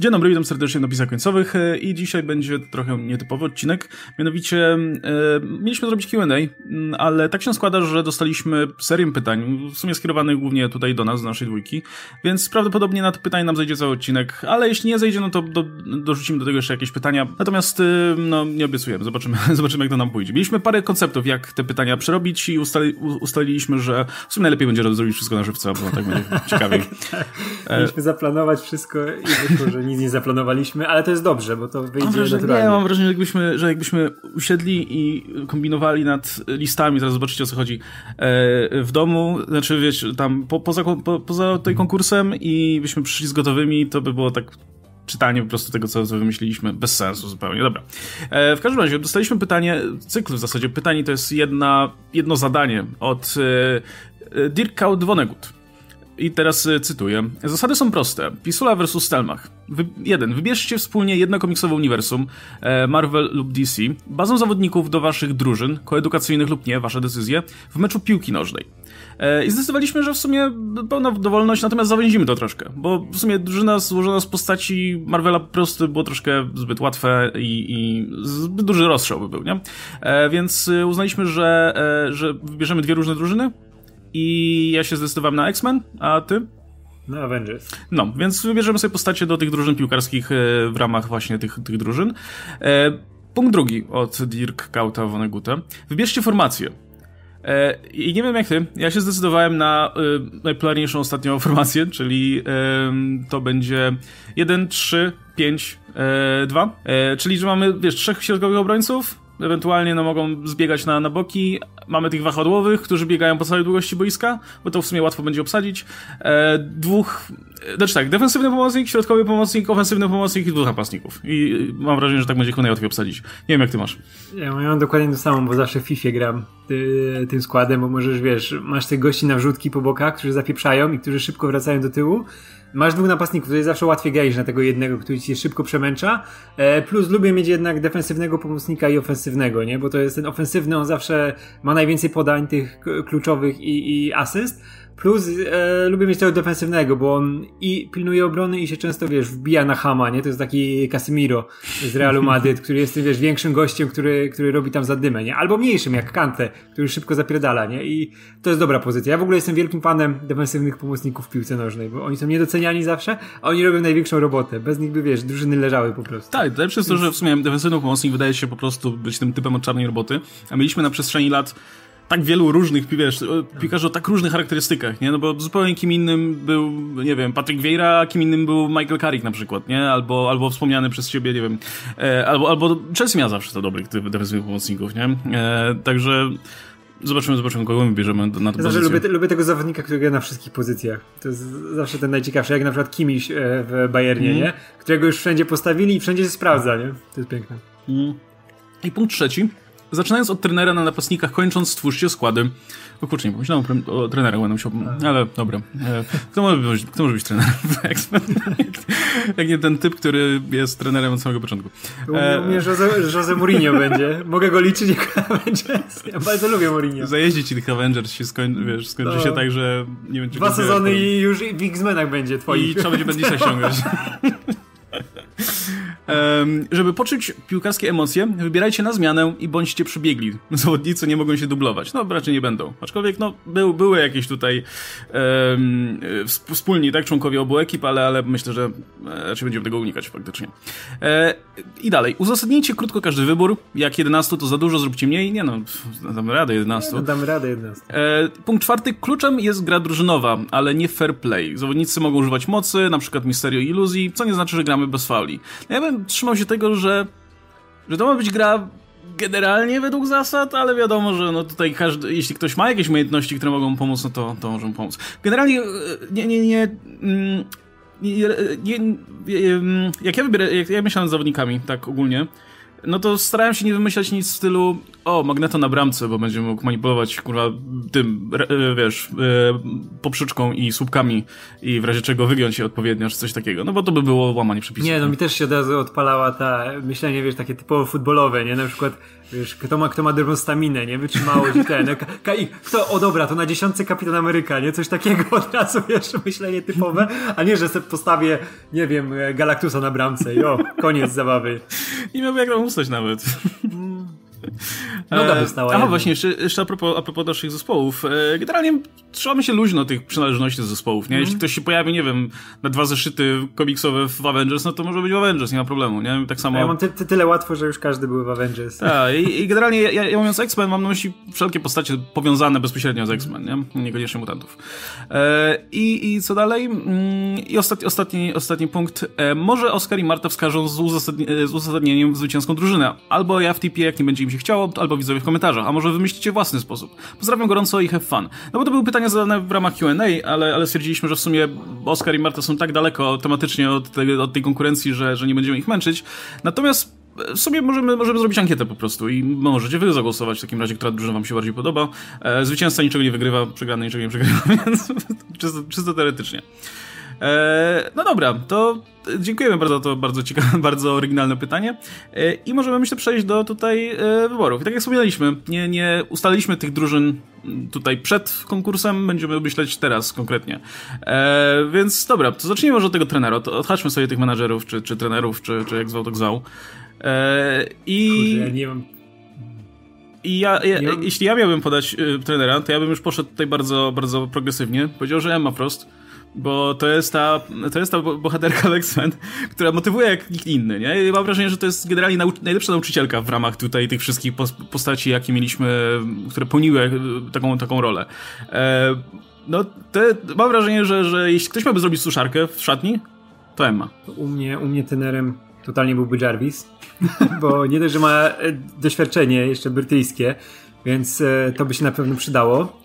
Dzień dobry, witam serdecznie na napisach końcowych e, i dzisiaj będzie trochę nietypowy odcinek. Mianowicie e, mieliśmy zrobić Q&A, ale tak się składa, że dostaliśmy serię pytań, w sumie skierowanych głównie tutaj do nas, do naszej dwójki, więc prawdopodobnie na te pytania nam zejdzie cały odcinek, ale jeśli nie zejdzie, no to do, dorzucimy do tego jeszcze jakieś pytania. Natomiast, e, no, nie obiecujemy, zobaczymy, zobaczymy jak to nam pójdzie. Mieliśmy parę konceptów, jak te pytania przerobić i ustali, ustaliliśmy, że w sumie najlepiej będzie zrobić wszystko na żywca, bo tak będzie ciekawiej. Mieliśmy zaplanować wszystko i że nic nie zaplanowaliśmy, ale to jest dobrze, bo to wyjdzie wrażenie, naturalnie. Nie, mam wrażenie, że jakbyśmy, że jakbyśmy usiedli i kombinowali nad listami, zaraz zobaczycie o co chodzi, e, w domu, znaczy wiecie, tam po, poza, po, poza tej konkursem i byśmy przyszli z gotowymi, to by było tak czytanie po prostu tego, co, wymyśliliśmy, bez sensu zupełnie. Dobra. E, w każdym razie dostaliśmy pytanie, cykl w zasadzie pytań to jest jedna, jedno zadanie od e, Dirk Vonnegut. I teraz y, cytuję. Zasady są proste. Pisula versus Stelmach. Wy jeden. Wybierzcie wspólnie jedno komiksowe uniwersum, e, Marvel lub DC, bazą zawodników do waszych drużyn, koedukacyjnych lub nie, wasze decyzje, w meczu piłki nożnej. E, I zdecydowaliśmy, że w sumie pełna dowolność, natomiast zawęzimy to troszkę, bo w sumie drużyna złożona z postaci Marvela po prostu było troszkę zbyt łatwe i, i zbyt duży rozstrzał by był, nie? E, więc y, uznaliśmy, że, że wybierzemy dwie różne drużyny, i ja się zdecydowałem na X-Men, a ty? Na Avengers. No, więc wybierzemy sobie postacie do tych drużyn piłkarskich e, w ramach właśnie tych, tych drużyn. E, punkt drugi od Dirk Kauta Vonneguta. Wybierzcie formację. E, I nie wiem jak ty, ja się zdecydowałem na najpopularniejszą ostatnią formację, czyli to będzie 1, 3, 5, 2. Czyli, że mamy, wiesz, trzech środkowych obrońców, ewentualnie no, mogą zbiegać na, na boki. Mamy tych wahadłowych, którzy biegają po całej długości boiska, bo to w sumie łatwo będzie obsadzić. E, dwóch, znaczy tak, defensywny pomocnik, środkowy pomocnik, ofensywny pomocnik i dwóch napastników. I mam wrażenie, że tak będzie chyba najłatwiej obsadzić. Nie wiem, jak ty masz. Ja mam dokładnie to samo, bo zawsze w FIFA gram ty, tym składem, bo możesz, wiesz, masz tych gości na wrzutki po bokach, którzy zapieprzają i którzy szybko wracają do tyłu Masz dwóch napastników, to jest zawsze łatwiej grać na tego jednego, który ci szybko przemęcza. E, plus lubię mieć jednak defensywnego pomocnika i ofensywnego, nie? Bo to jest ten ofensywny, on zawsze ma najwięcej podań tych kluczowych i, i asyst. Plus e, lubię mieć tego defensywnego, bo on i pilnuje obrony i się często, wiesz, wbija na Hama, nie? To jest taki Casemiro z Realu Madryt, który jest wiesz, większym gościem, który, który robi tam zadymę, nie? Albo mniejszym, jak Kante, który szybko zapierdala, nie? I to jest dobra pozycja. Ja w ogóle jestem wielkim fanem defensywnych pomocników w piłce nożnej, bo oni są niedoceniani zawsze, a oni robią największą robotę. Bez nich by, wiesz, drużyny leżały po prostu. Tak, lepsze jest to, że w sumie defensywny pomocnik wydaje się po prostu być tym typem od czarnej roboty, a mieliśmy na przestrzeni lat tak wielu różnych, wiesz, piłkarzy o tak różnych charakterystykach, nie? No bo zupełnie kim innym był, nie wiem, Patrick Vieira, a kim innym był Michael Carrick na przykład, nie? Albo, albo wspomniany przez ciebie, nie wiem, e, albo, albo Chelsea miał zawsze to dobrych defensywnych pomocników, nie? E, także Zobaczymy, zobaczymy, kogo my bierzemy na tę ja pozycję. Lubię, lubię tego zawodnika, który gra na wszystkich pozycjach. To jest zawsze ten najciekawszy, jak na przykład Kimiś e, w Bayernie, mm. nie? Którego już wszędzie postawili i wszędzie się sprawdza, nie? To jest piękne. Mm. I punkt trzeci. Zaczynając od trenera na napastnikach, kończąc stwórzcie składy. O kurczę, nie pomyślałem o, trenerach, będę musiał, ale dobra. E, kto może być, kto może być trenerem w X-Men? Jak nie ten typ, który jest trenerem od samego początku. U mnie Jose, Jose Mourinho będzie. Mogę go liczyć jako Avengers. Ja bardzo lubię Mourinho. Zajeździ ci tych Avengers się skoń, wiesz, skończy to... się tak, że nie czy Dwa sezony i już w X-Menach będzie twoich. I trzeba będzie Bendisa ściągać. Żeby poczuć piłkarskie emocje, wybierajcie na zmianę i bądźcie przebiegli. Zawodnicy nie mogą się dublować. No, raczej nie będą. Aczkolwiek, no, był, były jakieś tutaj um, wspólni, tak, członkowie obu ekip, ale, ale myślę, że e, raczej będziemy tego unikać faktycznie. E, I dalej. Uzasadnijcie krótko każdy wybór. Jak 11 to za dużo, zróbcie mniej. Nie no, damy radę 11. Nie, no, damy radę 11. E, punkt czwarty. Kluczem jest gra drużynowa, ale nie fair play. Zawodnicy mogą używać mocy, na przykład Misterio iluzji, co nie znaczy, że gramy bez fauli. Ja bym trzymał się tego, że, że to ma być gra generalnie według zasad, ale wiadomo, że no tutaj każdy, jeśli ktoś ma jakieś umiejętności, które mogą pomóc, no to, to może pomóc. Generalnie nie, nie, nie, mm, nie, nie, nie mm, jak ja wybieram, jak ja myślałem z zawodnikami, tak ogólnie, no to starałem się nie wymyślać nic w stylu o, magneto na bramce, bo będzie mógł manipulować, kurwa, tym, e, wiesz, e, poprzeczką i słupkami i w razie czego wygiąć się odpowiednio, czy coś takiego, no bo to by było łamanie przepisów. Nie, no mi też się od razu odpalała ta myślenie, wiesz, takie typowo futbolowe, nie? Na przykład Wiesz, kto ma, kto ma dobrą staminę, nie? Wytrzymałość i ten. Ka, ka, kto, o dobra, to na dziesiątce Kapitan Ameryka, nie? Coś takiego od razu, wiesz, myślenie typowe, a nie, że sobie postawię, nie wiem, Galactusa na bramce i o, koniec zabawy. Nie miałby jak tam ustać nawet. Noga dostała. Aha, właśnie, jeszcze, jeszcze a, propos, a propos naszych zespołów. E, generalnie trzymamy się luźno tych przynależności zespołów, nie? Jeśli mm. ktoś się pojawi, nie wiem, na dwa zeszyty komiksowe w Avengers, no to może być w Avengers, nie ma problemu, nie? Tak samo... A ja mam ty, ty, tyle łatwo, że już każdy był w Avengers. Tak, i, i generalnie ja, ja mówiąc X-Men, mam na myśli wszelkie postacie powiązane bezpośrednio z X-Men, nie? Niekoniecznie mutantów. E, i, I co dalej? Mm, I ostatni, ostatni, ostatni punkt. E, może Oscar i Marta wskażą z, uzasadni z uzasadnieniem zwycięską drużynę. Albo ja w tipie, jak nie będzie im się chciało, albo widzowie w komentarzach, a może wymyślicie własny sposób. Pozdrawiam gorąco i have fun. No bo to były pytania zadane w ramach Q&A, ale, ale stwierdziliśmy, że w sumie Oscar i Marta są tak daleko tematycznie od, tej, od tej konkurencji, że, że nie będziemy ich męczyć. Natomiast w sumie możemy, możemy zrobić ankietę po prostu i możecie wy zagłosować w takim razie, która drużyna wam się bardziej podoba. E, zwycięzca niczego nie wygrywa, przegrany niczego nie przegrywa, więc czysto, czysto teoretycznie. E, no dobra, to dziękujemy bardzo, to bardzo ciekawe, bardzo oryginalne pytanie. E, I możemy myślę przejść do tutaj e, wyborów. I tak jak wspominaliśmy, nie, nie ustaliliśmy tych drużyn tutaj przed konkursem, będziemy myśleć teraz konkretnie. Więc dobra, to zacznijmy może od tego trenera. To odchodźmy sobie tych menadżerów, czy, czy trenerów, czy, czy jak zwał, tak zwał. I... Kurde, ja nie mam i ja, ja, jeśli ja miałbym podać y, trenera, to ja bym już poszedł tutaj bardzo, bardzo progresywnie. Powiedział, że Emma Frost bo to jest ta, to jest ta bohaterka X-Men, która motywuje jak nikt inny, nie? I mam wrażenie, że to jest generalnie nau najlepsza nauczycielka w ramach tutaj tych wszystkich postaci, jakie mieliśmy, które pełniły e, taką, taką rolę. E, no, te, mam wrażenie, że, że jeśli ktoś miałby zrobić suszarkę w szatni, to Emma. U mnie, u mnie tenerem totalnie byłby Jarvis, bo nie dość, że ma e, doświadczenie jeszcze brytyjskie, więc e, to by się na pewno przydało.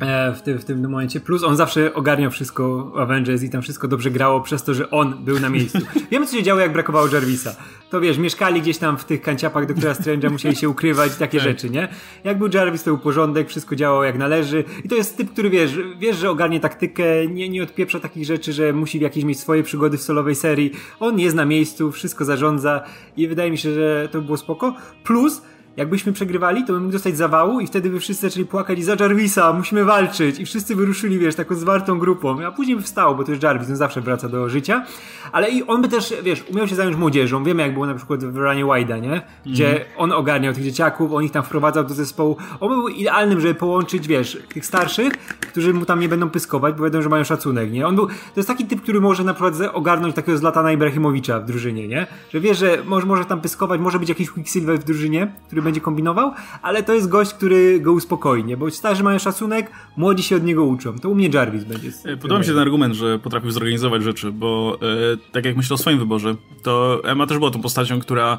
E, w tym, w tym momencie. Plus on zawsze ogarniał wszystko Avengers i tam wszystko dobrze grało przez to, że on był na miejscu. Wiemy, co się działo, jak brakowało Jarvisa. To wiesz, mieszkali gdzieś tam w tych kanciapach Doktora Strange'a, musieli się ukrywać i takie tak. rzeczy, nie? Jak był Jarvis, to był porządek, wszystko działało jak należy. I to jest typ, który wiesz, wiesz, że ogarnie taktykę, nie, nie odpieprza takich rzeczy, że musi jakieś mieć swoje przygody w solowej serii. On jest na miejscu, wszystko zarządza i wydaje mi się, że to było spoko. Plus jakbyśmy przegrywali, to bym mógł dostać zawału i wtedy by wszyscy zaczęli płakać i za Jarvisa, musimy walczyć i wszyscy wyruszyli, wiesz, taką zwartą grupą, a później by wstał, bo to jest Jarvis, on zawsze wraca do życia, ale i on by też, wiesz, umiał się zająć młodzieżą, wiemy jak było na przykład w Ranie Wide'a, nie? Gdzie mm. on ogarniał tych dzieciaków, on ich tam wprowadzał do zespołu, on był idealnym, żeby połączyć, wiesz, tych starszych, którzy mu tam nie będą pyskować, bo wiedzą, że mają szacunek, nie? On był, to jest taki typ, który może na przykład ogarnąć takiego Zlatana Ibrahimowicza w drużynie, nie? Że wiesz, że może, może tam pyskować, może być jakiś Quicksilver w drużynie, który będzie kombinował ale to jest gość, który go uspokoi, nie? Bo starzy mają szacunek, młodzi się od niego uczą. To u mnie Jarvis będzie. E, podoba mi się ten argument, że potrafił zorganizować rzeczy, bo e, tak jak myślę o swoim wyborze, to Emma też była tą postacią, która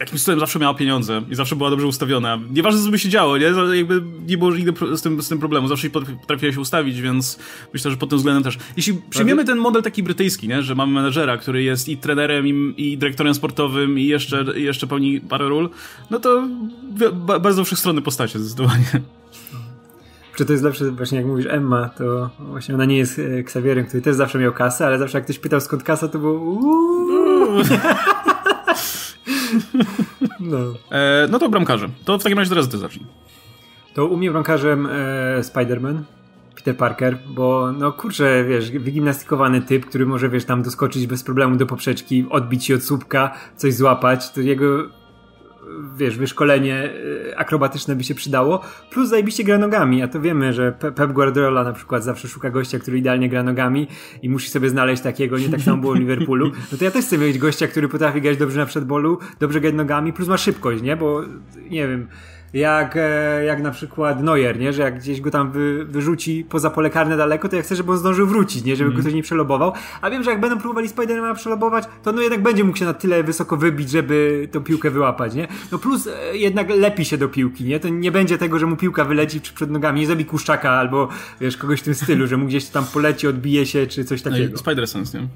jakimś cudem zawsze miała pieniądze i zawsze była dobrze ustawiona. Nieważne, co by się działo, nie? Jakby nie było nigdy z tym, z tym problemu. Zawsze potrafiła się ustawić, więc myślę, że pod tym względem też. Jeśli przyjmiemy ten model taki brytyjski, nie? Że mamy menedżera, który jest i trenerem, i, i dyrektorem sportowym, i jeszcze, i jeszcze pełni parę ról, no to bardzo wszechstronne postacie zdecydowanie. Czy to jest lepsze, właśnie jak mówisz Emma, to właśnie ona nie jest e, Xavierem, który też zawsze miał kasę, ale zawsze jak ktoś pytał skąd kasa, to było No. E, no to bramkarze. To w takim razie teraz ty zacznij. To u mnie bramkarzem e, Spider-Man. Peter Parker, bo no kurczę, wiesz, wygimnastykowany typ, który może, wiesz, tam doskoczyć bez problemu do poprzeczki, odbić się od słupka, coś złapać, to jego wiesz, wyszkolenie y, akrobatyczne by się przydało, plus zajebiście gra nogami, a to wiemy, że Pep Guardiola na przykład zawsze szuka gościa, który idealnie gra nogami i musi sobie znaleźć takiego, nie tak samo było w Liverpoolu, no to ja też chcę mieć gościa, który potrafi grać dobrze na przedbolu, dobrze grać nogami, plus ma szybkość, nie, bo nie wiem, jak, e, jak na przykład Neuer, nie? że jak gdzieś go tam wy, wyrzuci poza pole karne daleko, to ja chcę, żeby on zdążył wrócić, nie? żeby mm. go ktoś nie przelobował. A wiem, że jak będą próbowali Spidermana przelobować, to no jednak będzie mógł się na tyle wysoko wybić, żeby tą piłkę wyłapać. Nie? No plus e, jednak lepi się do piłki, nie? To nie będzie tego, że mu piłka wyleci przed nogami, nie zrobi kuszczaka albo wiesz, kogoś w tym stylu, że mu gdzieś tam poleci, odbije się, czy coś no takiego. No Spider Sense, nie?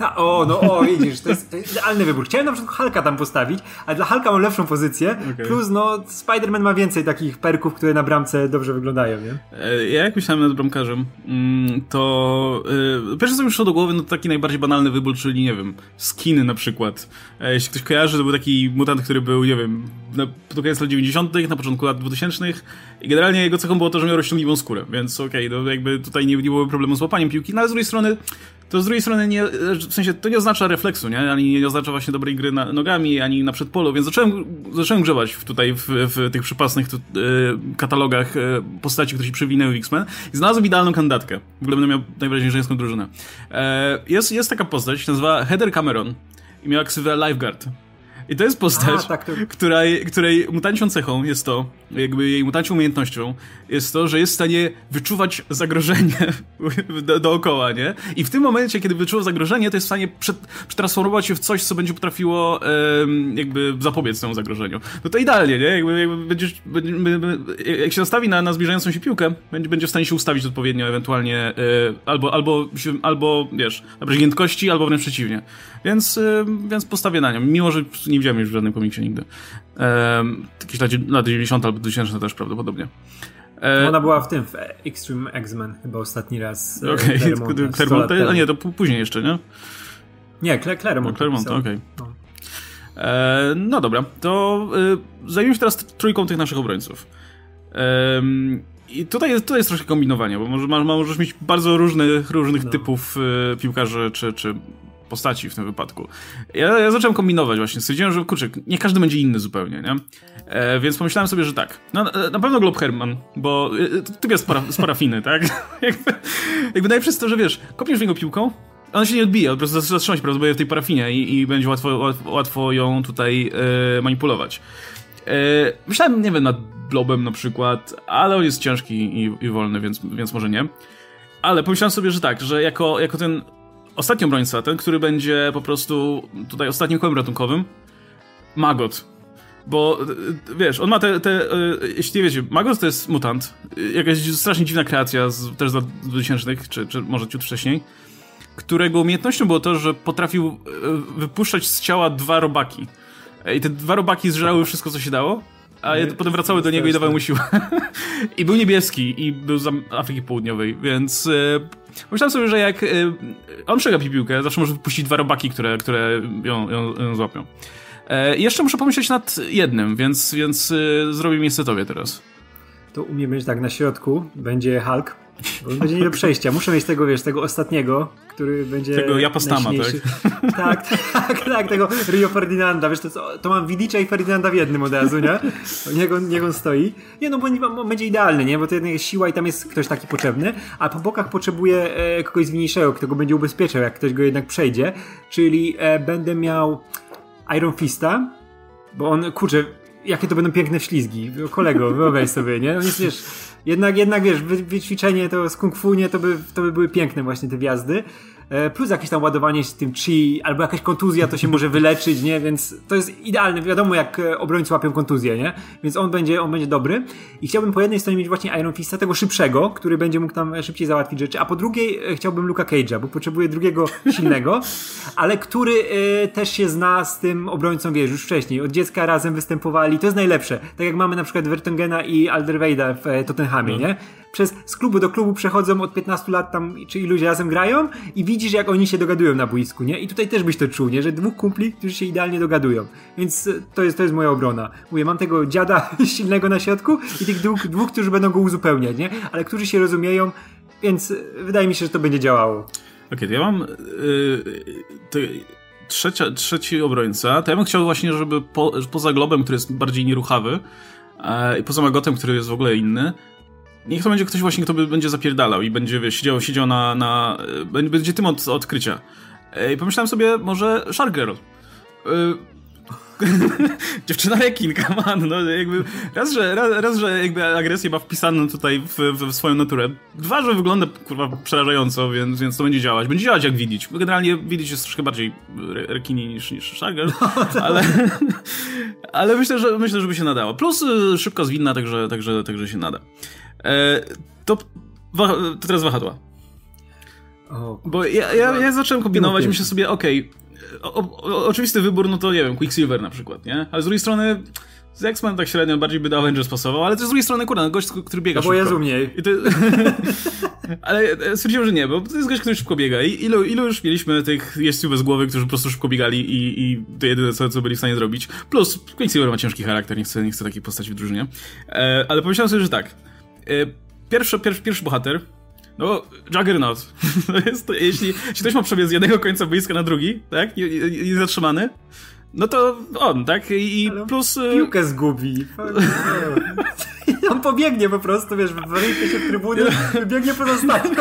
Ta, o, no o, widzisz, to jest, to jest idealny wybór. Chciałem na przykład Hulka tam postawić, ale dla Hulka mam lepszą pozycję, okay. plus no Spider-Man ma więcej takich perków, które na bramce dobrze wyglądają, nie? E, ja jak myślałem nad bramkarzem, mm, to yy, pierwsze co mi przyszło do głowy, no to taki najbardziej banalny wybór, czyli nie wiem, skiny na przykład. E, jeśli ktoś kojarzy, to był taki mutant, który był, nie wiem, na, pod koniec lat 90., na początku lat 2000 i generalnie jego cechą było to, że miał rozciągliwą skórę, więc okej, okay, no jakby tutaj nie, nie było problemu z łapaniem piłki, no ale z drugiej strony to z drugiej strony nie, w sensie to nie oznacza refleksu, nie? Ani nie oznacza właśnie dobrej gry na, nogami, ani na przedpolu, więc zacząłem, zacząłem grzebać tutaj w, w tych przypasnych tu, y, katalogach y, postaci, które się przewinęły w X-Men i znalazłem idealną kandydatkę. W ogóle będę miał najwyraźniej żeńską drużynę. E, jest, jest taka postać, się nazywa Heather Cameron i miała ksywę Lifeguard. I to jest postać, tak, to... której, której mutancią cechą jest to, jakby jej mutancią umiejętnością jest to, że jest w stanie wyczuwać zagrożenie do, dookoła, nie? I w tym momencie, kiedy wyczuwa zagrożenie, to jest w stanie przetransformować się w coś, co będzie potrafiło jakby zapobiec temu zagrożeniu. No to idealnie, nie? Jakby, jakby będziesz, jak się nastawi na, na zbliżającą się piłkę, będzie, będzie w stanie się ustawić odpowiednio, ewentualnie e, albo, albo, albo, wiesz, nabrać giętkości, albo wręcz przeciwnie. Więc, więc postawię na nią, mimo że nie widziałem już w żadnym komiksie nigdy. Um, jakieś lat, lat 90 albo 2000 też prawdopodobnie. E, Ona była w tym, w Extreme X-Men chyba ostatni raz. E, okej, okay. Claremont, a nie, to później jeszcze, nie? Nie, Claremont. Claremont, okej. Okay. No. E, no dobra, to e, zajmijmy się teraz trójką tych naszych obrońców. E, I tutaj jest, tutaj jest troszkę kombinowania, bo może, możesz mieć bardzo różnych, różnych no. typów e, piłkarzy czy, czy postaci w tym wypadku. Ja, ja zacząłem kombinować właśnie, stwierdziłem, że kurczę, nie każdy będzie inny zupełnie, nie? E, więc pomyślałem sobie, że tak, no, na pewno Glob Herman, bo e, ty jest z parafiny, tak? jakby, jakby najpierw to, że wiesz, kopniesz w niego piłką, ona się nie odbija, po prostu zatrzyma się prawdopodobnie w tej parafinie i, i będzie łatwo, łatwo, łatwo ją tutaj e, manipulować. E, myślałem, nie wiem, nad Blobem na przykład, ale on jest ciężki i, i wolny, więc, więc może nie. Ale pomyślałem sobie, że tak, że jako, jako ten ostatni obrońca, ten, który będzie po prostu tutaj ostatnim kołem ratunkowym, Magot. Bo wiesz, on ma te, te jeśli nie wiecie, Magot to jest mutant, jakaś strasznie dziwna kreacja z, też z lat 2000, czy, czy może ciut wcześniej, którego umiejętnością było to, że potrafił wypuszczać z ciała dwa robaki. I te dwa robaki zżerały wszystko, co się dało, a potem wracały do niego i dawały mu siłę. I był niebieski i był z Afryki Południowej, więc e, myślałem sobie, że jak e, on przegapi piłkę, zawsze może wypuścić dwa robaki, które, które ją, ją, ją złapią. E, jeszcze muszę pomyśleć nad jednym, więc, więc e, zrobię miejsce tobie teraz. To umie być tak na środku, będzie Hulk, bo będzie nie do przejścia. Muszę mieć tego, wiesz, tego ostatniego, który będzie. Tego Japostama, tak? tak? Tak, tak, tego Rio Ferdinanda. Wiesz, to, to mam Widicza i Ferdinanda w jednym od razu, nie? Niech on, niech on stoi. Nie, no bo, będzie idealny, nie? Bo to jednak jest siła i tam jest ktoś taki potrzebny, a po bokach potrzebuje e, kogoś zwinniejszego, kto go będzie ubezpieczał, jak ktoś go jednak przejdzie. Czyli e, będę miał Iron Fista, bo on, kurczę, jakie to będą piękne ślizgi. Kolego, wyobraź sobie, nie? Jest, wiesz, jednak, jednak wiesz, wyćwiczenie to z kung fu, nie, to by, to by były piękne właśnie te wjazdy. E, plus jakieś tam ładowanie z tym chi, albo jakaś kontuzja to się może wyleczyć, nie? Więc to jest idealne. Wiadomo, jak e, obrońcy łapią kontuzję, nie? Więc on będzie, on będzie dobry. I chciałbym po jednej stronie mieć właśnie Iron Fista, tego szybszego, który będzie mógł tam szybciej załatwić rzeczy, a po drugiej e, chciałbym Luka Cage'a, bo potrzebuję drugiego silnego, ale który y, też się zna z tym obrońcą, wiesz, już wcześniej. Od dziecka razem występowali. To jest najlepsze. Tak jak mamy na przykład Vertongena i Alderweida w Tottenhamie, no. nie? Przez, z klubu do klubu przechodzą od 15 lat tam, czy iluś razem grają i widzisz, jak oni się dogadują na boisku, nie? I tutaj też byś to czuł, nie? Że dwóch kumpli, którzy się idealnie dogadują. Więc e, to jest, to jest moja obrona. Mówię, mam tego dziada silnego na środku i tych dwóch, dwóch, którzy będą go uzupełniać, nie? Ale którzy się rozumieją, więc e, wydaje mi się, że to będzie działało. Okej, okay, to ja mam... Yy, trzecia, trzeci obrońca, to ja bym chciał właśnie, żeby po, poza Globem, który jest bardziej nieruchawy, e, i poza Magotem, który jest w ogóle inny, Niech to będzie ktoś właśnie, kto będzie zapierdalał i będzie, wiesz, siedział, siedział na, na... Będzie tym od odkrycia. I pomyślałem sobie, może Shark Girl. Dziewczyna rekin, man, no jakby raz, że, raz, raz, że jakby agresję ma wpisaną tutaj w, w, swoją naturę. Dwa, że wygląda kurwa przerażająco, więc, więc to będzie działać. Będzie działać jak widzieć. Generalnie widzieć jest troszkę bardziej rekini niż, niż Shagger, no, ale, ale myślę, że myślę, że by się nadało. Plus y, szybko zwinna, także, także, także się nada. E, to, to teraz wahadła. O, bo ja, ja, ja zacząłem kombinować, myślę sobie, okej, okay, oczywisty wybór, no to nie wiem, Quicksilver na przykład, nie? Ale z drugiej strony z X-Men tak średnio bardziej by do Avengers pasował, ale to z drugiej strony, kurde, no gość, który biega no bo szybko. Bo jest mniej. To... ale stwierdziłem, że nie, bo to jest gość, który szybko biega. I ilu, ilu już mieliśmy tych jeźdźców bez głowy, którzy po prostu szybko biegali i, i to jedyne, co, co byli w stanie zrobić. Plus, Quicksilver ma ciężki charakter, nie chcę, nie chcę takiej postaci w drużynie. E, ale pomyślałem sobie, że tak. E, pierwszy, pierwszy, pierwszy bohater, no, Juggernaut. To jest, jeśli, jeśli ktoś ma przebiec z jednego końca boiska na drugi, tak, i, i, i zatrzymany, no to on, tak? I Ale plus... Y, piłkę zgubi. on pobiegnie po prostu, wiesz, wyręknie się w trybunie, wybiegnie po zostaniu.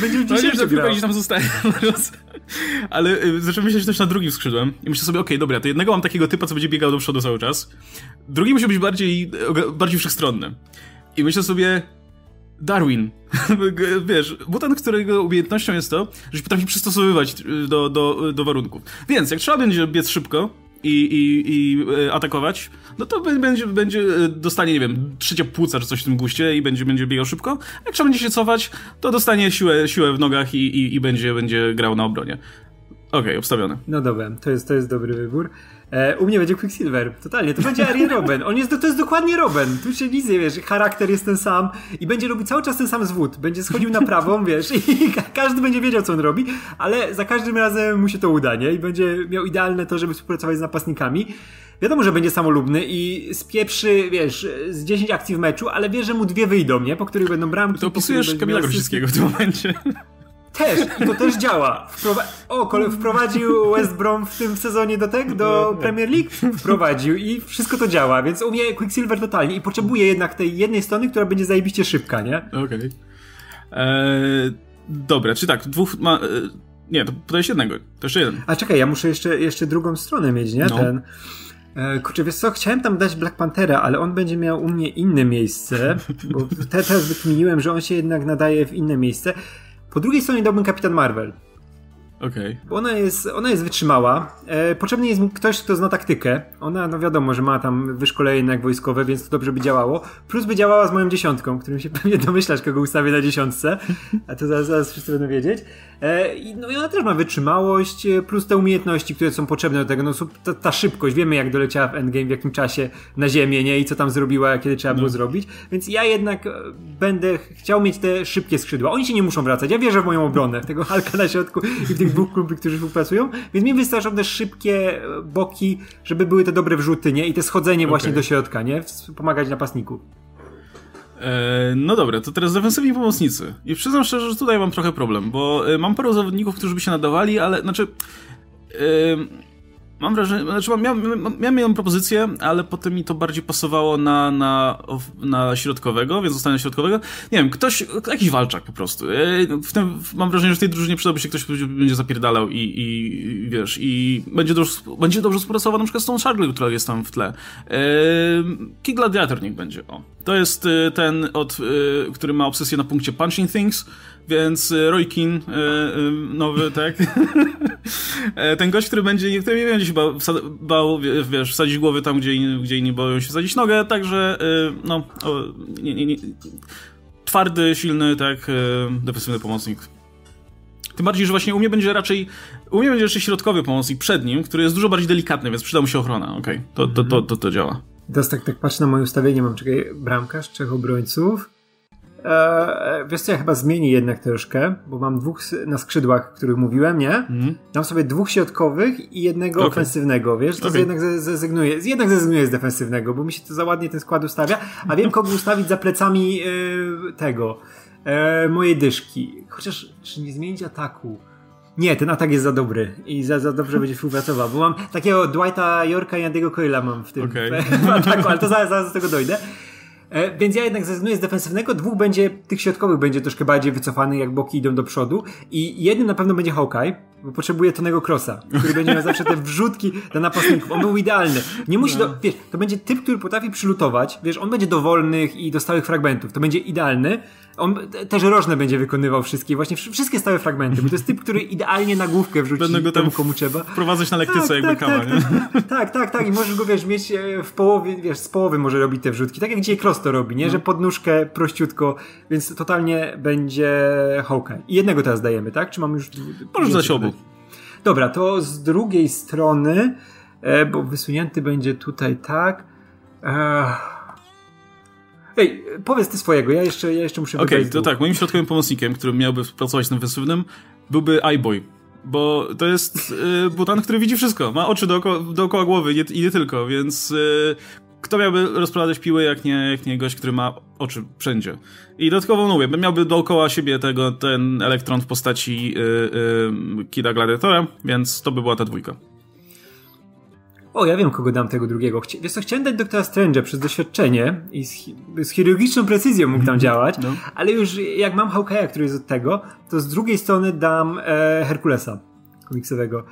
Będzie no nie, że piłka gdzieś tam zostaje Ale y, zacząłem myśleć też na drugim skrzydłem i myślę sobie, okej, okay, dobra, to jednego mam takiego typa, co będzie biegał do przodu cały czas. Drugi musi być bardziej, bardziej wszechstronny. I myślę sobie, Darwin. Wiesz, mutant, którego umiejętnością jest to, że potrafi przystosowywać y, do, do, do warunków. Więc jak trzeba będzie biec szybko i, i, i y, atakować, no to będzie, będzie y, dostanie, nie wiem, trzecia płuca czy coś w tym guście i będzie, będzie biegał szybko. A jak trzeba będzie się cofać, to dostanie siłę, siłę w nogach i, i, i będzie, będzie grał na obronie. Okej, okay, obstawione. No dobra, to jest, to jest dobry wybór. E, u mnie będzie Quicksilver, totalnie. To będzie Arjen Robin. On jest, to jest dokładnie Robin. Tu się nic nie wiesz, charakter jest ten sam i będzie robił cały czas ten sam zwód. Będzie schodził na prawą, wiesz, i każdy będzie wiedział, co on robi, ale za każdym razem mu się to uda, nie? I będzie miał idealne to, żeby współpracować z napastnikami. Wiadomo, że będzie samolubny i spieprzy, wiesz, z 10 akcji w meczu, ale wie, że mu dwie wyjdą, nie? Po których będą bramki. To opisujesz Kamila Grosickiego w tym momencie. Też, i to też działa. Wprowa o, wprowadził West Brom w tym sezonie do tego, do Premier League? Wprowadził i wszystko to działa, więc u mnie Quicksilver totalnie i potrzebuje jednak tej jednej strony, która będzie zajebiście szybka, nie? Okej. Okay. Eee, dobra, czy tak, dwóch ma... E, nie, to podajesz jednego, to jeszcze jeden. A czekaj, ja muszę jeszcze, jeszcze drugą stronę mieć, nie? No. Ten... E, kurczę, wiesz co, chciałem tam dać Black Panthera, ale on będzie miał u mnie inne miejsce, bo te, teraz wykminiłem, że on się jednak nadaje w inne miejsce. Po drugiej stronie dałbym Kapitan Marvel. Okej. Okay. Bo ona jest, ona jest wytrzymała. E, potrzebny jest ktoś, kto zna taktykę. Ona, no wiadomo, że ma tam wyszkolenie jak wojskowe, więc to dobrze by działało. Plus by działała z moją dziesiątką, którym się pewnie domyślasz, kogo ustawię na dziesiątce. A to zaraz, zaraz wszyscy będą wiedzieć. E, no i ona też ma wytrzymałość, e, plus te umiejętności, które są potrzebne do tego. No ta, ta szybkość, wiemy jak doleciała w Endgame, w jakim czasie na ziemię, nie? I co tam zrobiła, kiedy trzeba no. było zrobić. Więc ja jednak e, będę chciał mieć te szybkie skrzydła. Oni się nie muszą wracać. Ja wierzę w moją obronę, w tego Halka na środku i w tych dwóch kluby, którzy współpracują, więc mi wystarczą te szybkie boki, żeby były te dobre wrzuty, nie? I te schodzenie okay. właśnie do środka, nie? Pomagać napastniku. E, no dobra, to teraz defensywni pomocnicy. I przyznam szczerze, że tutaj mam trochę problem, bo e, mam paru zawodników, którzy by się nadawali, ale znaczy. Yy Mam wrażenie, znaczy miałem, miałem jedną propozycję, ale potem mi to bardziej pasowało na, na, na środkowego, więc zostałem środkowego. Nie wiem, ktoś, jakiś walczak po prostu. W tym, mam wrażenie, że w tej drużynie przydałby się ktoś, kto będzie zapierdalał i, i wiesz, i będzie dobrze, będzie dobrze współpracował na przykład z tą Charlie, która jest tam w tle. Kid Gladiator niech będzie, o. To jest y, ten, od, y, który ma obsesję na punkcie Punching Things, więc y, Roy nowy, tak? E, ten gość, który będzie, który nie będzie się bał, bał wiesz, wsadzić głowy tam, gdzie, gdzie inni boją się wsadzić nogę, także, no, nie, nie, nie, twardy, silny, tak, defensywny pomocnik. Tym bardziej, że właśnie u mnie będzie raczej, u mnie będzie jeszcze środkowy pomocnik przed nim, który jest dużo bardziej delikatny, więc przyda mu się ochrona, okej, okay. to, to, to, to, to działa. Teraz tak, tak patrzę na moje ustawienie, mam czekaj, bramkarz, trzech obrońców. Eee, wiesz co, ja chyba zmieni jednak troszkę, bo mam dwóch na skrzydłach, o których mówiłem, nie? Mm. Mam sobie dwóch środkowych i jednego okay. ofensywnego, wiesz? To okay. jednak zrezygnuję, jednak zrezygnuję z defensywnego, bo mi się to za ładnie ten skład ustawia, a wiem kogo ustawić za plecami e, tego, e, mojej dyszki. Chociaż, czy nie zmienić ataku? Nie, ten atak jest za dobry i za, za dobrze będzie współpracował, bo mam takiego Dwighta Yorka i Andy'ego Coyla mam w tym okay. w ataku, ale to zaraz, zaraz do tego dojdę. E, więc ja jednak zrezygnuję z defensywnego, dwóch będzie, tych środkowych będzie troszkę bardziej wycofanych, jak boki idą do przodu i jednym na pewno będzie Hawkeye, bo potrzebuje Tonego Crossa, który będzie miał zawsze te wrzutki dla napastników. On był idealny. Nie musi, no. do, wiesz, to będzie typ, który potrafi przylutować, wiesz, on będzie dowolnych i do stałych fragmentów. To będzie idealny, on też rożne będzie wykonywał wszystkie, właśnie wszystkie stałe fragmenty, bo to jest typ, który idealnie na główkę wrzuci Będę go temu, komu trzeba. Wprowadzać na lektyce tak, jakby tak, tak, nie? Tak, tak, tak, i możesz go, wiesz, mieć e, w połowie, wiesz, z połowy może robić te wrzutki, tak jak dzisiaj Cross prosto robi, nie? No. Że podnóżkę prościutko, więc totalnie będzie Hawkeye. I jednego teraz dajemy, tak? Czy mam już... Możesz dać obu. Dobra, to z drugiej strony, e, bo wysunięty będzie tutaj tak... E, Ej, powiedz ty swojego, ja jeszcze, ja jeszcze muszę Okej, okay, to tak, moim środkowym pomocnikiem, który miałby pracować z tym ofensywnym, byłby iBoy. Bo to jest y, butan, który widzi wszystko. Ma oczy dookoła, dookoła głowy nie, i nie tylko, więc y, kto miałby rozprowadzać piły, jak nie, jak nie gość, który ma oczy wszędzie. I dodatkowo mówię, miałby dookoła siebie tego, ten elektron w postaci y, y, Kida Gladiatora, więc to by była ta dwójka. O, ja wiem, kogo dam tego drugiego. Chci wiesz co, chciałem dać doktora Strange'a przez doświadczenie i z, z chirurgiczną precyzją mógł tam działać, no. ale już jak mam Hawkeye'a, który jest od tego, to z drugiej strony dam e, Herkulesa komiksowego.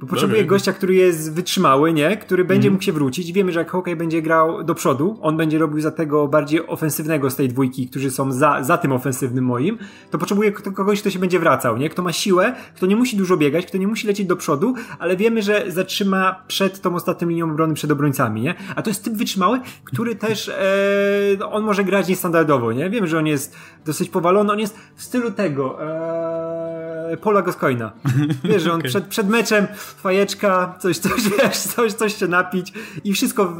Bo potrzebuje gościa, który jest wytrzymały, nie? Który będzie mm. mógł się wrócić. Wiemy, że jak Hawkeye będzie grał do przodu, on będzie robił za tego bardziej ofensywnego z tej dwójki, którzy są za, za tym ofensywnym moim, to potrzebuje kogoś, kto się będzie wracał, nie? Kto ma siłę, kto nie musi dużo biegać, kto nie musi lecieć do przodu, ale wiemy, że zatrzyma przed tą ostatnią linią obrony przed obrońcami, nie? A to jest typ wytrzymały, który też e, on może grać niestandardowo, nie? Wiemy, że on jest dosyć powalony, on jest w stylu tego e, Paula Gascoina. Wiesz, że on okay. przed, przed meczem fajeczka, coś, coś, wiesz, coś, coś się napić i wszystko,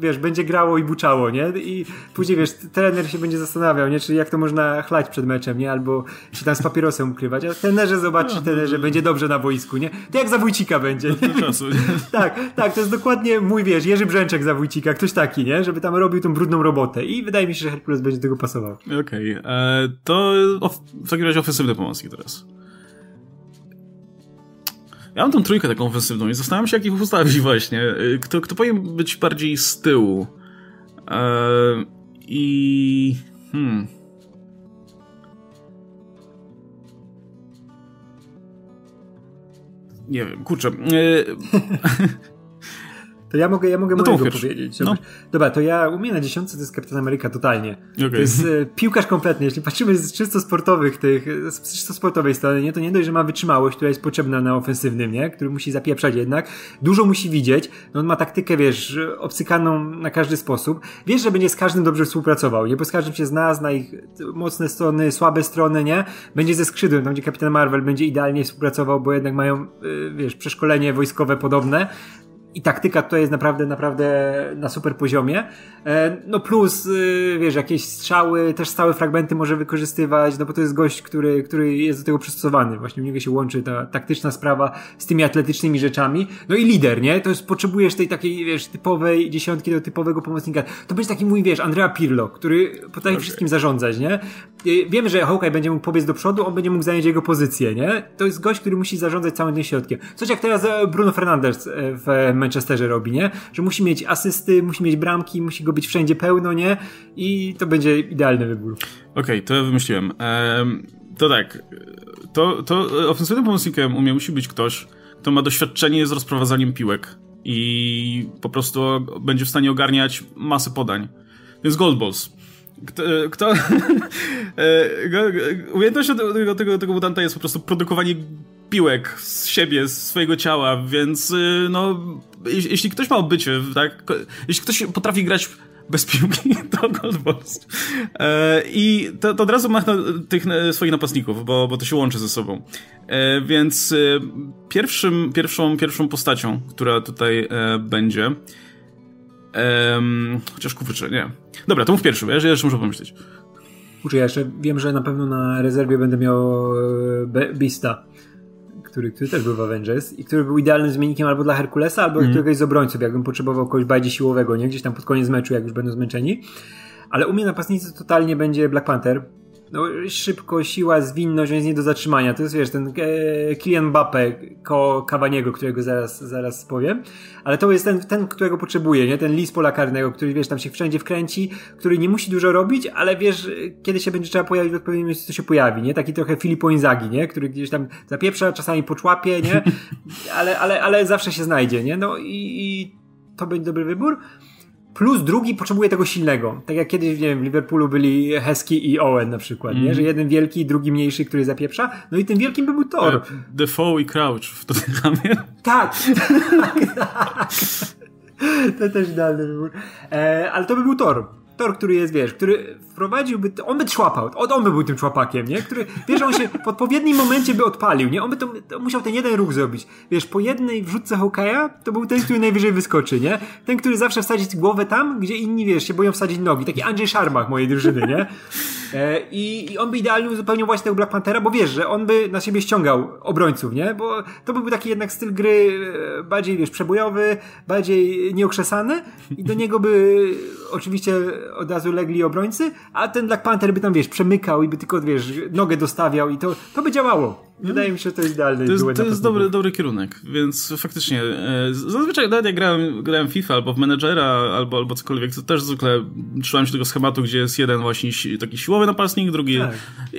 wiesz, będzie grało i buczało, nie? I później, wiesz, trener się będzie zastanawiał, nie? Czyli jak to można chlać przed meczem, nie? Albo się tam z papierosem ukrywać, a trenerze zobaczy, trenerze będzie dobrze na boisku, nie? To jak za Wójcika będzie, nie? Czasu, nie? tak, tak, to jest dokładnie mój, wiesz, Jerzy Brzęczek za Wójcika, ktoś taki, nie? Żeby tam robił tą brudną robotę i wydaje mi się, że Herkules będzie do tego pasował. Okej, okay. E, to w takim razie ofensywne pomocki teraz. Ja mam tą trójkę taką ofensywną i zastanawiam się, jak ich ustawić właśnie. Y, kto, kto powinien być bardziej z tyłu? Eee, I... Hmm... Nie wiem, kurczę. Eee, To ja mogę, ja mogę no mojego powiedzieć. No. Dobra, to ja u mnie na dziesiątce to jest Kapitan Ameryka totalnie. Okay. To jest e, piłkarz kompletny. Jeśli patrzymy z czysto sportowych tych, z czysto sportowej strony, nie, to nie dość, że ma wytrzymałość, która jest potrzebna na ofensywnym, nie? Który musi zapieprzać jednak. Dużo musi widzieć. No on ma taktykę, wiesz, obcykaną na każdy sposób. Wiesz, że będzie z każdym dobrze współpracował, nie? Bo z każdym się zna, zna ich mocne strony, słabe strony, nie? Będzie ze skrzydłem, tam gdzie Kapitan Marvel będzie idealnie współpracował, bo jednak mają, e, wiesz, przeszkolenie wojskowe podobne i taktyka tutaj jest naprawdę, naprawdę na super poziomie. E, no plus, y, wiesz, jakieś strzały, też stałe fragmenty może wykorzystywać, no bo to jest gość, który, który jest do tego przystosowany. Właśnie u niego się łączy ta taktyczna sprawa z tymi atletycznymi rzeczami. No i lider, nie? To jest, potrzebujesz tej takiej, wiesz, typowej dziesiątki do typowego pomocnika. To będzie taki mój, wiesz, Andrea Pirlo, który potrafi okay. wszystkim zarządzać, nie? Wiemy, że Hawkeye będzie mógł pobiec do przodu, on będzie mógł zająć jego pozycję, nie? To jest gość, który musi zarządzać całym tym środkiem. Coś jak teraz e, Bruno Fernandes e, w Manchesterze robi, nie? Że musi mieć asysty, musi mieć bramki, musi go być wszędzie pełno, nie? I to będzie idealny wybór. Okej, okay, to ja wymyśliłem. Ehm, to tak, to, to ofensywnym pomocnikiem u mnie musi być ktoś, kto ma doświadczenie z rozprowadzaniem piłek i po prostu będzie w stanie ogarniać masę podań. Więc Gold Balls. Kto, kto e, umiejętnością tego, tego, tego mutanta jest po prostu produkowanie piłek z siebie, z swojego ciała, więc y, no, jeśli ktoś ma obycie, tak, jeśli ktoś potrafi grać bez piłki, to Gold Balls. E, I to, to, od razu machnę tych e, swoich napastników, bo, bo to się łączy ze sobą. E, więc e, pierwszym, pierwszą, pierwszą postacią, która tutaj e, będzie chociaż kurczę, nie. Dobra, to mów pierwszy, ja jeszcze muszę pomyśleć. Kurczę, ja jeszcze wiem, że na pewno na rezerwie będę miał e, Beasta który, który też był w Avengers i który był idealnym zmiennikiem albo dla Herkulesa, albo mm. któregoś z obrońców, jakbym potrzebował kogoś bardziej siłowego, nie? Gdzieś tam pod koniec meczu, jak już będą zmęczeni. Ale u mnie napastnicy totalnie będzie Black Panther, no, szybko, siła, zwinność, jest nie do zatrzymania. To jest, wiesz, ten e, Kylian Mbappe Cavaniego, którego zaraz, zaraz powiem. Ale to jest ten, ten, którego potrzebuje, nie? Ten lis pola karnego, który, wiesz, tam się wszędzie wkręci, który nie musi dużo robić, ale wiesz, kiedy się będzie trzeba pojawić w odpowiednim miejscu, to się pojawi, nie? Taki trochę Filippo Inzaghi, nie? Który gdzieś tam zapieprza, czasami poczłapie, nie? Ale, ale, ale zawsze się znajdzie, nie? No i, i to będzie dobry wybór. Plus drugi potrzebuje tego silnego. Tak jak kiedyś, nie wiem, w Liverpoolu byli Hesky i Owen na przykład, mm. nie? Mhm. Że jeden wielki, drugi mniejszy, który zapieprza. No i tym wielkim by był Thor. The Defoe i Crouch w Tottenhamie. Tak, tak, tak. To też idealny wybór. E, ale to by był Thor. Thor, który jest, wiesz, który wprowadziłby, on by człapał, on, on by był tym człapakiem, nie? Który, wiesz, on się w odpowiednim momencie by odpalił, nie? On by to, to musiał ten jeden ruch zrobić. Wiesz, po jednej wrzutce Hawkeye'a to był ten, który najwyżej wyskoczy, nie? Ten, który zawsze wsadzić głowę tam, gdzie inni, wiesz, się boją wsadzić nogi. Taki Andrzej Szarmach mojej drużyny, nie? E, i, I on by idealnie uzupełniał właśnie tego Black Panthera, bo wiesz, że on by na siebie ściągał obrońców, nie? Bo to by był taki jednak styl gry e, bardziej, wiesz, przebojowy, bardziej nieokrzesany i do niego by oczywiście od razu legli obrońcy, a ten Black Panther by tam, wiesz, przemykał i by tylko, wiesz, nogę dostawiał i to, to by działało. Wydaje mi się, to jest idealny To jest, to jest dobry, dobry kierunek, więc faktycznie e, zazwyczaj nawet jak grałem, grałem FIFA albo w menedżera, albo, albo cokolwiek, to też zwykle trzymałem się tego schematu, gdzie jest jeden właśnie taki siłowy napastnik, drugi tak.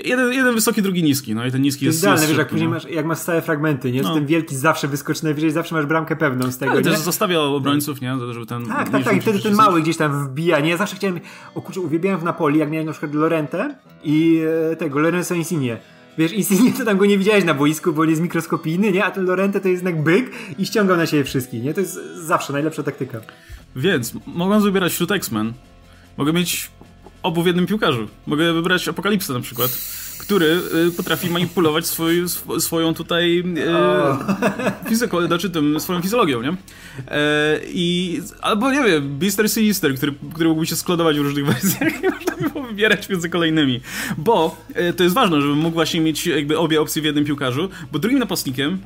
jeden, jeden wysoki, drugi niski, no i ten niski to jest... idealne, jest wiesz, jak później no. masz, jak masz stałe fragmenty, nie? No. ten wielki zawsze wyskoczy najwyżej, zawsze masz bramkę pewną z tego, Ale nie? też zostawiał obrońców, nie? Żeby ten... Tak, tak, tak, i wtedy ten mały gdzieś tam wbija, nie? Ja zawsze chciałem, o kurczę, uwielbiałem w Napoli, jak miałem na przykład Lorente i e, tego, Lorenzo Insigne Wiesz, Insigne tam go nie widziałeś na boisku, bo on jest mikroskopijny, nie? A ten Lorente to jest jednak byk i ściągał na siebie wszystkich, nie? To jest zawsze najlepsza taktyka. Więc mogą wybierać wśród X-Men. Mogę mieć obu w jednym piłkarzu. Mogę wybrać Apokalipsę na przykład który y, potrafi manipulować swój, swoją tutaj e, fizyką, znaczy tym, swoją fizjologią, nie? E, I, albo nie wiem, Beaster Sinister, który, który mógłby się składować w różnych wersjach i można by było wybierać między kolejnymi. Bo e, to jest ważne, żeby mógł właśnie mieć jakby obie opcje w jednym piłkarzu, bo drugim napastnikiem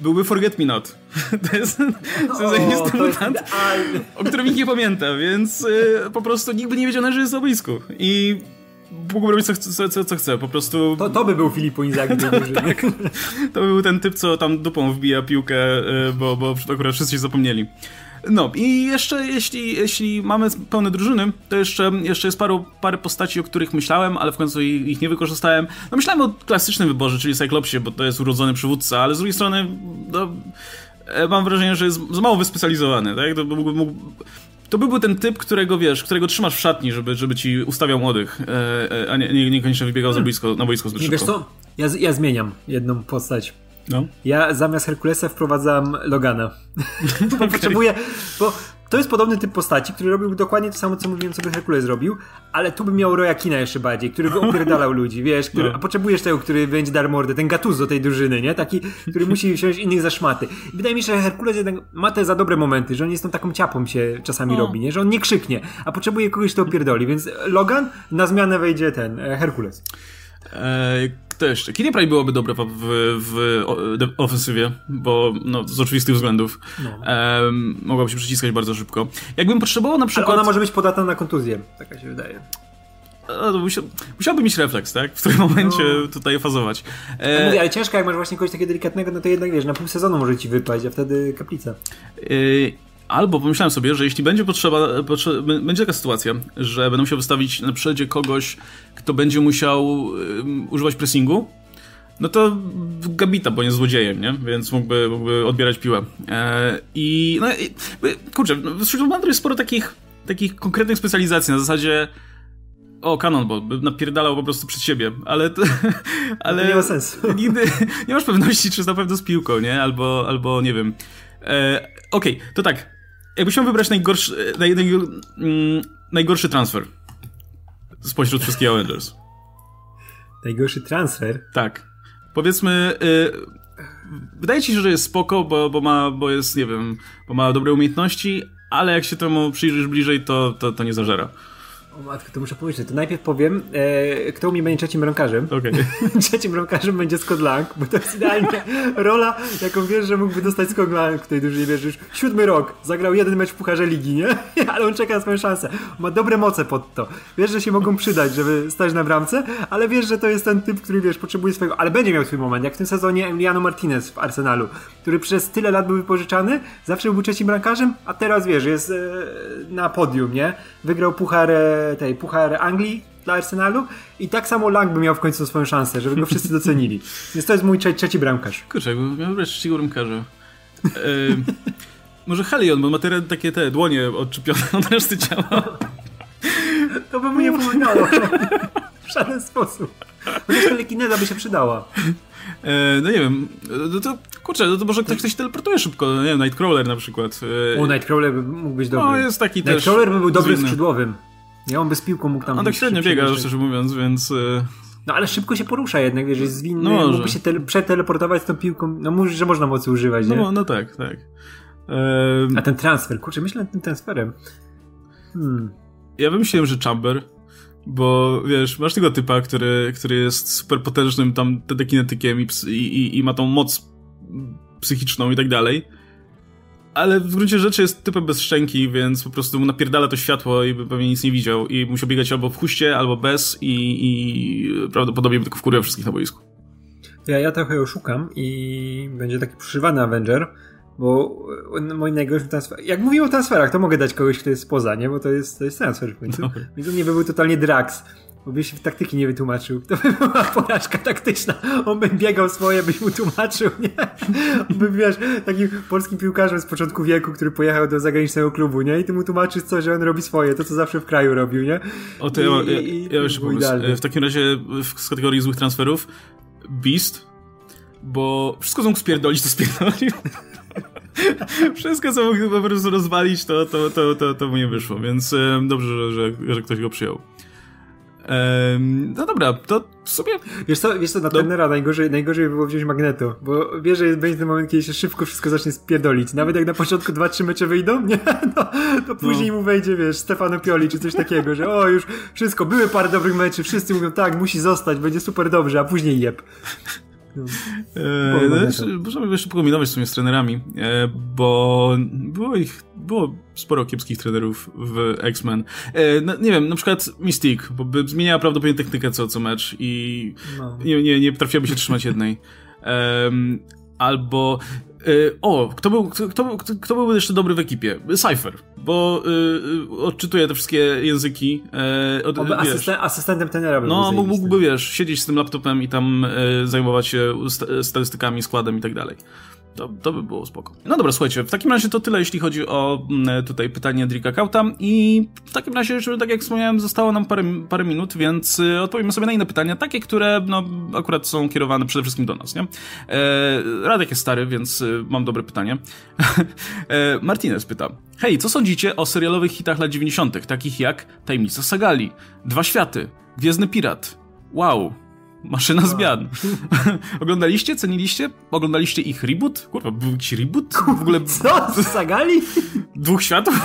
byłby Forget Me Not. To jest, to jest o, mutant, o którym nikt nie pamięta, więc y, po prostu nikt by nie wiedział, że jest na boisku. I mógłby robić co, co, co, co chce, po prostu... To, to by był Filippo Inzaghi tak, To by był ten typ, co tam dupą wbija piłkę, y, bo, bo akurat wszyscy się zapomnieli. No i jeszcze jeśli, jeśli mamy pełne drużyny, to jeszcze, jeszcze jest paru, parę postaci, o których myślałem, ale w końcu ich nie wykorzystałem. No myślałem o klasycznym wyborze, czyli Cyclopsie, bo to jest urodzony przywódca, ale z drugiej strony no, e, mam wrażenie, że jest za mało wyspecjalizowany, tak? To mógłby, mógł, to by był ten typ, którego wiesz, którego trzymasz w szatni, żeby, żeby ci ustawiał młodych, e, e, a nie, nie, niekoniecznie wybiegał za boisko, na boisko zbyt szybko. Wiesz co, ja, ja zmieniam jedną postać. No. Ja zamiast Herkulesa wprowadzam Logana. okay. Potrzebuję, bo to jest podobny typ postaci, który robił dokładnie to samo, co mówiłem, co by Herkules zrobił, ale tu by miał Roya Kina jeszcze bardziej, który by opierdalał ludzi, wiesz, który, no. a potrzebujesz tego, który będzie dar mordę, ten Gattuso tej drużyny, nie? Taki, który musi wziąć innych za szmaty. I wydaje mi się, że Herkules jednak ma te za dobre momenty, że on jest tą taką ciapą się czasami no. robi, nie? Że on nie krzyknie, a potrzebuje kogoś, kto opierdoli, więc Logan, na zmianę wejdzie ten, e, Herkules. Kto jeszcze? Kitty Pryde byłoby dobre w, w, w ofensywie, bo no, z oczywistych względów no. ehm, mogłaby się przyciskać bardzo szybko. Jakbym potrzebował na przykład... Ale ona może być podatna na kontuzję, taka się wydaje. Musiał, musiałby mieć refleks, tak? W którym momencie no. tutaj fazować. E... Mówię, ale ciężko, jak masz właśnie kogoś takiego delikatnego, no to jednak wiesz, na pół sezonu może ci wypaść, a wtedy kaplica. E... Albo pomyślałem sobie, że jeśli będzie potrzeba, będzie taka sytuacja, że będę musiał wystawić na przodzie kogoś, kto będzie musiał um, używać pressingu, no to Gabita, bo nie złodziejem, nie? Więc mógłby, mógłby odbierać piłę. E, I no i, kurczę, no, wśród Mandry jest sporo takich, takich konkretnych specjalizacji na zasadzie o, Cannonball, by napierdalał po prostu przed siebie, ale to, ale to nie ma sensu. Nigdy nie masz pewności, czy jest na pewno z piłką, nie? Albo, albo nie wiem. E, Okej, okay, to tak. Jakbyś miał wybrać najgorszy, naj, naj, mm, najgorszy transfer spośród wszystkich Avengers. Najgorszy transfer? Tak. Powiedzmy, y, wydaje ci się, że jest spoko, bo, bo, ma, bo jest, nie wiem, bo ma dobre umiejętności, ale jak się temu przyjrzysz bliżej, to, to, to nie zażera. O matko, to muszę powiedzieć. To najpierw powiem, e, kto u mnie będzie trzecim bramkarzem. Okay. trzecim bramkarzem będzie Scott Lang, bo to jest idealnie rola, jaką wiesz, że mógłby dostać Scott Lang w tej drużynie. Wiesz, już siódmy rok, zagrał jeden mecz w Pucharze Ligi, nie? ale on czeka na swoją szansę. Ma dobre moce pod to. Wiesz, że się mogą przydać, żeby stać na bramce, ale wiesz, że to jest ten typ, który, wiesz, potrzebuje swojego... Ale będzie miał swój moment, jak w tym sezonie Emiliano Martinez w Arsenalu, który przez tyle lat był wypożyczany, zawsze był trzecim bramkarzem, a teraz, wiesz, jest e, na podium, nie? Wygrał Puchar tej Puchar Anglii dla Arsenalu i tak samo Lang by miał w końcu swoją szansę, żeby go wszyscy docenili. Więc to jest mój trzeci, trzeci bramkarz. Kurczę, miał trzeciego bramkarza. E, może Helion, bo ma te, takie te dłonie odczepione od reszty ciała. To by mu nie pomagało. w żaden sposób. Chociaż telekineza by się przydała. E, no nie wiem, no to kurczę, no to może ktoś, ktoś teleportuje szybko, no nie wiem, Nightcrawler na przykład. E, o, Nightcrawler by mógł być dobry. No, jest taki Nightcrawler by był dobrym skrzydłowym. Nie, on bez piłką mógł tam... On tak średnio biega, szczerze mówiąc, więc... Y, no ale szybko się porusza jednak, wiesz, jest zwinny, no mógłby się tele- przeteleportować z tą piłką, no mówisz, że można mocy używać, nie? No, no tak, tak. Um... A ten transfer, kurczę, myślę nad tym transferem. Hmm. Ja wymyśliłem, że Chamber, bo wiesz, masz tego typa, który, który jest super potężnym tam telekinetykiem i, i, i ma tą moc psychiczną i tak dalej ale w gruncie rzeczy jest typem bez szczęki, więc po prostu mu napierdala to światło i pewnie nic nie widział i musiał biegać albo w huście, albo bez i, i prawdopodobnie by tylko wkurwiał wszystkich na boisku. Ja, ja trochę oszukam i będzie taki przyszywany Avenger, bo mój najgorszy transfer... Jak mówimy o transferach, to mogę dać kogoś, kto jest spoza, nie? Bo to jest, to jest transfer w końcu. Więc u mnie by był totalnie Drax bo byś w taktyki nie wytłumaczył. To by była porażka taktyczna. On by biegał swoje, byś mu tłumaczył, nie? On by, wiesz, takim polskim piłkarzem z początku wieku, który pojechał do zagranicznego klubu, nie? I ty mu tłumaczysz co, że on robi swoje, to co zawsze w kraju robił, nie? O, to I, ja, i, ja, ja już pomysł. W takim razie z kategorii złych transferów Beast, bo wszystko co mógł spierdolić, to spierdolił. Wszystko, co mógł po prostu rozwalić, to, to, to, to, to mu nie wyszło, więc dobrze, że, że ktoś go przyjął. No dobra, to sobie. Wiesz co, wiesz co na no. trenera najgorzej, najgorzej by było wziąć magneto, bo wiesz, że będzie ten moment, kiedy się szybko wszystko zacznie spierdolić. Nawet jak na początku dwa, trzy mecze wyjdą, nie? No, to później no. mu wejdzie, wiesz, Stefano Pioli czy coś takiego, że o, już wszystko, były parę dobrych meczy, wszyscy mówią tak, musi zostać, będzie super dobrze, a później jeb. No. E, no, możemy jeszcze pokombinować w sumie z trenerami, e, bo było ich, było sporo kiepskich trenerów w X-Men. E, no, nie wiem, na przykład Mystique, bo by zmieniała prawdopodobnie technikę co, co mecz i no. nie, nie, nie potrafiłaby się trzymać jednej. albo Y, o, kto był, kto, kto, kto był jeszcze dobry w ekipie? Cypher, bo y, odczytuje te wszystkie języki. Y, od, asysten, asystentem tenera by No, mógłby, wiesz, siedzieć z tym laptopem i tam y, zajmować się statystykami, składem i tak dalej. To, to by było spoko. No dobra, słuchajcie, w takim razie to tyle, jeśli chodzi o mm, tutaj pytanie Drika Kauta i w takim razie, że tak jak wspomniałem, zostało nam parę, parę minut, więc y, odpowiemy sobie na inne pytania, takie, które no akurat są kierowane przede wszystkim do nas, nie? E, Radek jest stary, więc y, mam dobre pytanie. e, Martinez pyta, hej, co sądzicie o serialowych hitach lat 90., takich jak Tajemnica Sagali, Dwa Światy, Gwiezdny Pirat, Wow, Maszyna zmian. Oglądaliście? Ceniliście? Oglądaliście ich reboot? Kurwa, był jakiś reboot? W ogóle... Co? Sagali? Dwóch światów?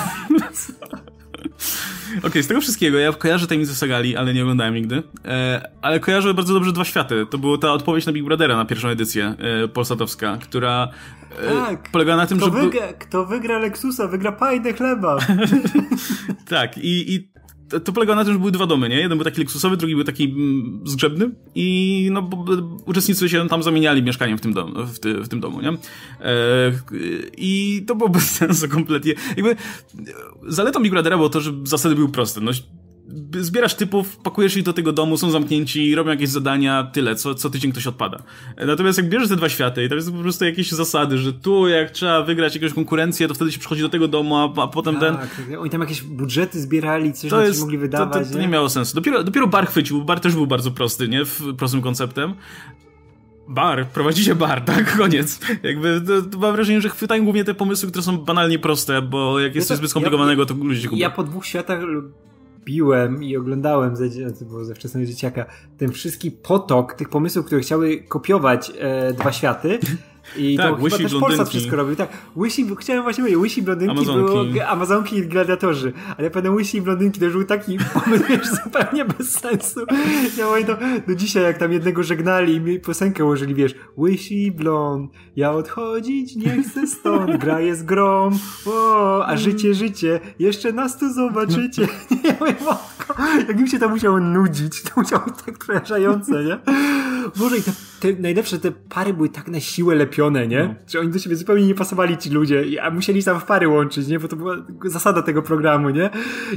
Okej, okay, z tego wszystkiego ja kojarzę tajemnicę Sagali, ale nie oglądałem nigdy. E, ale kojarzę bardzo dobrze Dwa Światy. To była ta odpowiedź na Big Brothera na pierwszą edycję e, polsatowska, która e, tak. polega na tym, kto że... Wygra, kto wygra Lexusa, wygra pajdę chleba. tak, i, i to, to polegało na tym, że były dwa domy, nie? Jeden był taki luksusowy, drugi był taki mm, zgrzebny i no, bo, uczestnicy się tam zamieniali mieszkaniem w tym, dom, w, ty, w tym domu, nie? E, I to było bez sensu kompletnie. Jakby zaletą Big Brothera było to, że zasady były proste. No, zbierasz typów, pakujesz ich do tego domu, są zamknięci, robią jakieś zadania, tyle, co, co tydzień ktoś odpada. Natomiast jak bierzesz te dwa światy i tam jest po prostu jakieś zasady, że tu jak trzeba wygrać jakąś konkurencję, to wtedy się przychodzi do tego domu, a, a potem tak, ten... oni tam jakieś budżety zbierali, coś to jest, mogli wydawać. To, to, to nie? nie miało sensu. Dopiero, dopiero bar chwycił, bar też był bardzo prosty, nie? W, prostym konceptem. Bar, prowadzicie bar, tak? Koniec. Jakby to, to mam wrażenie, że chwytają głównie te pomysły, które są banalnie proste, bo jak jest coś zbyt skomplikowanego, to ludzie kupią. Ja po dwóch światach piłem i oglądałem bo ze wczesnego dzieciaka ten wszystki potok tych pomysłów, które chciały kopiować e, dwa światy i tak, to chyba też Polsat wszystko robił. Tak, Łysi, chciałem właśnie powiedzieć, Łysi blondynki Amazonki. było Amazonki i gladiatorzy, ale pewne Łysi blondynki to już był taki pomysł zupełnie bez sensu. Ja pamiętam do dzisiaj, jak tam jednego żegnali i mi piosenkę ułożyli, wiesz, Łysi blond, ja odchodzić nie chcę stąd, gra jest grom, o, a życie, życie, jeszcze nas tu zobaczycie. Nie wiem, jak mi się to musiało nudzić, to musiało być tak przerażające, nie? Boże, i te, te najlepsze te pary były tak na siłę lepione, nie? No. Że oni do siebie zupełnie nie pasowali ci ludzie, a musieli tam w pary łączyć, nie? Bo to była zasada tego programu, nie?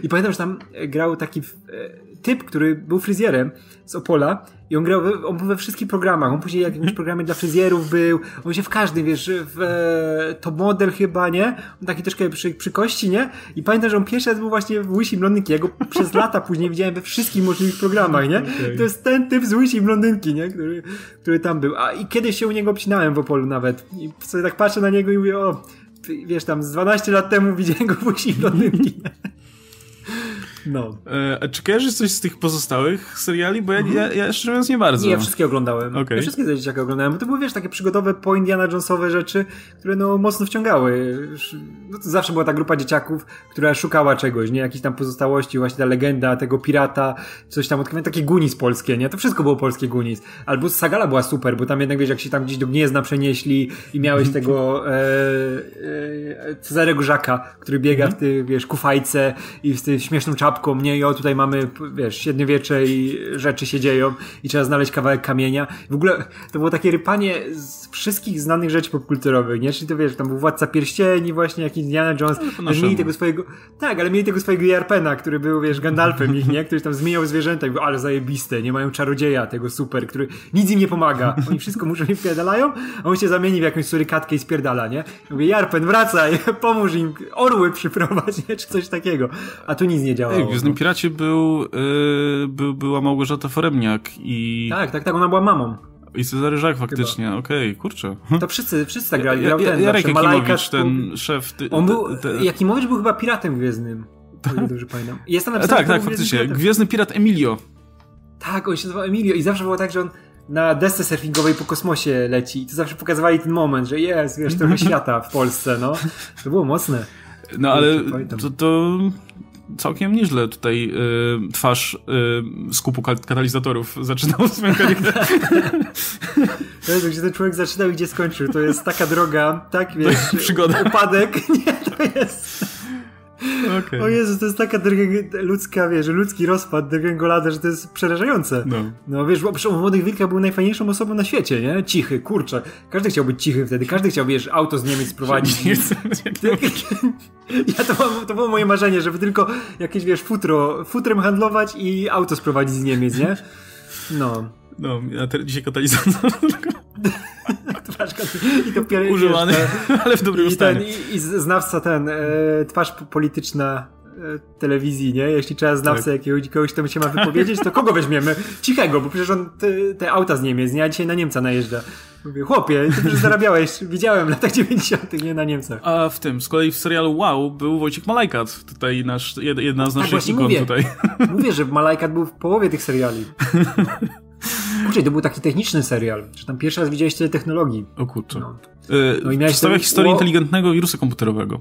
I pamiętam, że tam grał taki e, typ, który był fryzjerem z Opola i on grał, on był we wszystkich programach, on później jakimś programie dla fryzjerów był, on się w każdym, wiesz, w e, to model chyba, nie? On taki troszkę przy, przy kości, nie? I pamiętam, że on pierwszy raz był właśnie w Łysi Blondynki, ja go przez lata później widziałem we wszystkich możliwych programach, nie? Okay. To jest ten typ z Łysi Blondynki, nie? Który, który tam był. A i kiedyś się u niego obcinałem w Opolu nawet. I sobie tak patrzę na niego i mówię, o, wiesz, tam z 12 lat temu widziałem go w Łysi Blondynki. No. E, a czy kojarzysz coś z tych pozostałych seriali? Bo ja, ja, ja szczerze mówiąc nie bardzo. Nie, ja wszystkie oglądałem. Okay. Ja wszystkie dzieciaki oglądałem, bo to były, wiesz, takie przygodowe po Indiana Jonesowe rzeczy, które no mocno wciągały. No, zawsze była ta grupa dzieciaków, która szukała czegoś, nie? Jakiejś tam pozostałości, właśnie ta legenda tego pirata, coś tam odkrywania, takie Gunis polskie, nie? To wszystko było polskie Gunis. Albo Sagala była super, bo tam jednak, wiesz, jak się tam gdzieś do Gniezna przenieśli i miałeś tego e, e, Cezarego Żaka, który biega w tej, wiesz, kufajce i z tej śmieszną czapką, nie? I o, tutaj mamy, wiesz, średniowiecze i rzeczy się dzieją i trzeba znaleźć kawałek kamienia. W ogóle to było takie rypanie z wszystkich znanych rzeczy popkulturowych, nie? Czyli to, wiesz, tam był Władca Pierścieni właśnie, jakiś Indiana Jones, No, mieli tego swojego, tak, ale mieli tego swojego Jarpena, który był, wiesz, Gandalfem ich, nie? Który tam zmieniał zwierzęta i był, ale zajebiste, nie mają czarodzieja tego super, który nic im nie pomaga. Oni wszystko muszą i wpierdalają, a on się zamieni w jakąś surykatkę i spierdala, nie? Mówię, Jarpen, wracaj, pomóż im, orły przyprowadź, nie? Czy coś takiego. A tu nic nie działało. Ej, w Gwiezdnym Piracie był, yy, był, była Małgorzata Foremniak i... Tak, tak, tak, ona była mamą. I Cezary Żak faktycznie, okej, okay, kurczę. To wszyscy, wszyscy tak grali. Ja, Grał ja, ten Jarek Jakimowicz, ten szef... Ty, On był, te. Jakimowicz był chyba piratem gwiezdnym. O ile dobrze pamiętam. Jest tam napisane, tak, tak, faktycznie. Gwiezdny Pirat Emilio. Tak, on się nazywał Emilio i zawsze było tak, że on na desce surfingowej po kosmosie leci i to zawsze pokazywali ten moment, że jest, wiesz, trochę świata w Polsce, no. To było mocne. No ale to, to całkiem nieźle tutaj y, twarz y, skupu katalizatorów zaczynał swoją karierę. gdzie ten człowiek zaczynał i gdzie skończył. To jest taka droga, tak wiesz, przygoda. upadek. Nie, to jest... Okay. O Jezu, to jest taka ludzka, wiesz, ludzki rozpad, degrengolada, że to jest przerażające. No, no wiesz, bo Młodych Wilka był najfajniejszą osobą na świecie, nie? Cichy, kurczę. Każdy chciał być cichy wtedy, każdy chciał, wiesz, auto z Niemiec sprowadzić. Ja to, mam, to było moje marzenie, żeby tylko jakieś, wiesz, futro, futrem handlować i auto sprowadzić z Niemiec, nie? No. No, a teraz dzisiaj katalizator. I to pier... Używany, wiesz, ale w dobrym i stanie. Ten, i, I znawca ten, e, twarz polityczna e, telewizji, nie? Jeśli trzeba znawcę tak. jakiegoś kogoś, kto się ma wypowiedzieć, to kogo weźmiemy? Cichego, bo przecież on te, te auta z Niemiec, nie? A dzisiaj na Niemca najeżdża. Mówię, chłopie, ty przecież zarabiałeś, widziałem w latach 90. nie na Niemcach. A w tym, z kolei w serialu Wow był Wojciech Malajkat, tutaj nasz, jedna z tak, naszych ikon mówię. tutaj. Mówię, że Malajkat był w połowie tych seriali. Kurczę, to był taki techniczny serial, że tam pierwszy raz widziałeś tyle technologii. O kurczę. No. Yy, i miałeś Przedstawia ten- historię o- inteligentnego wirusa komputerowego.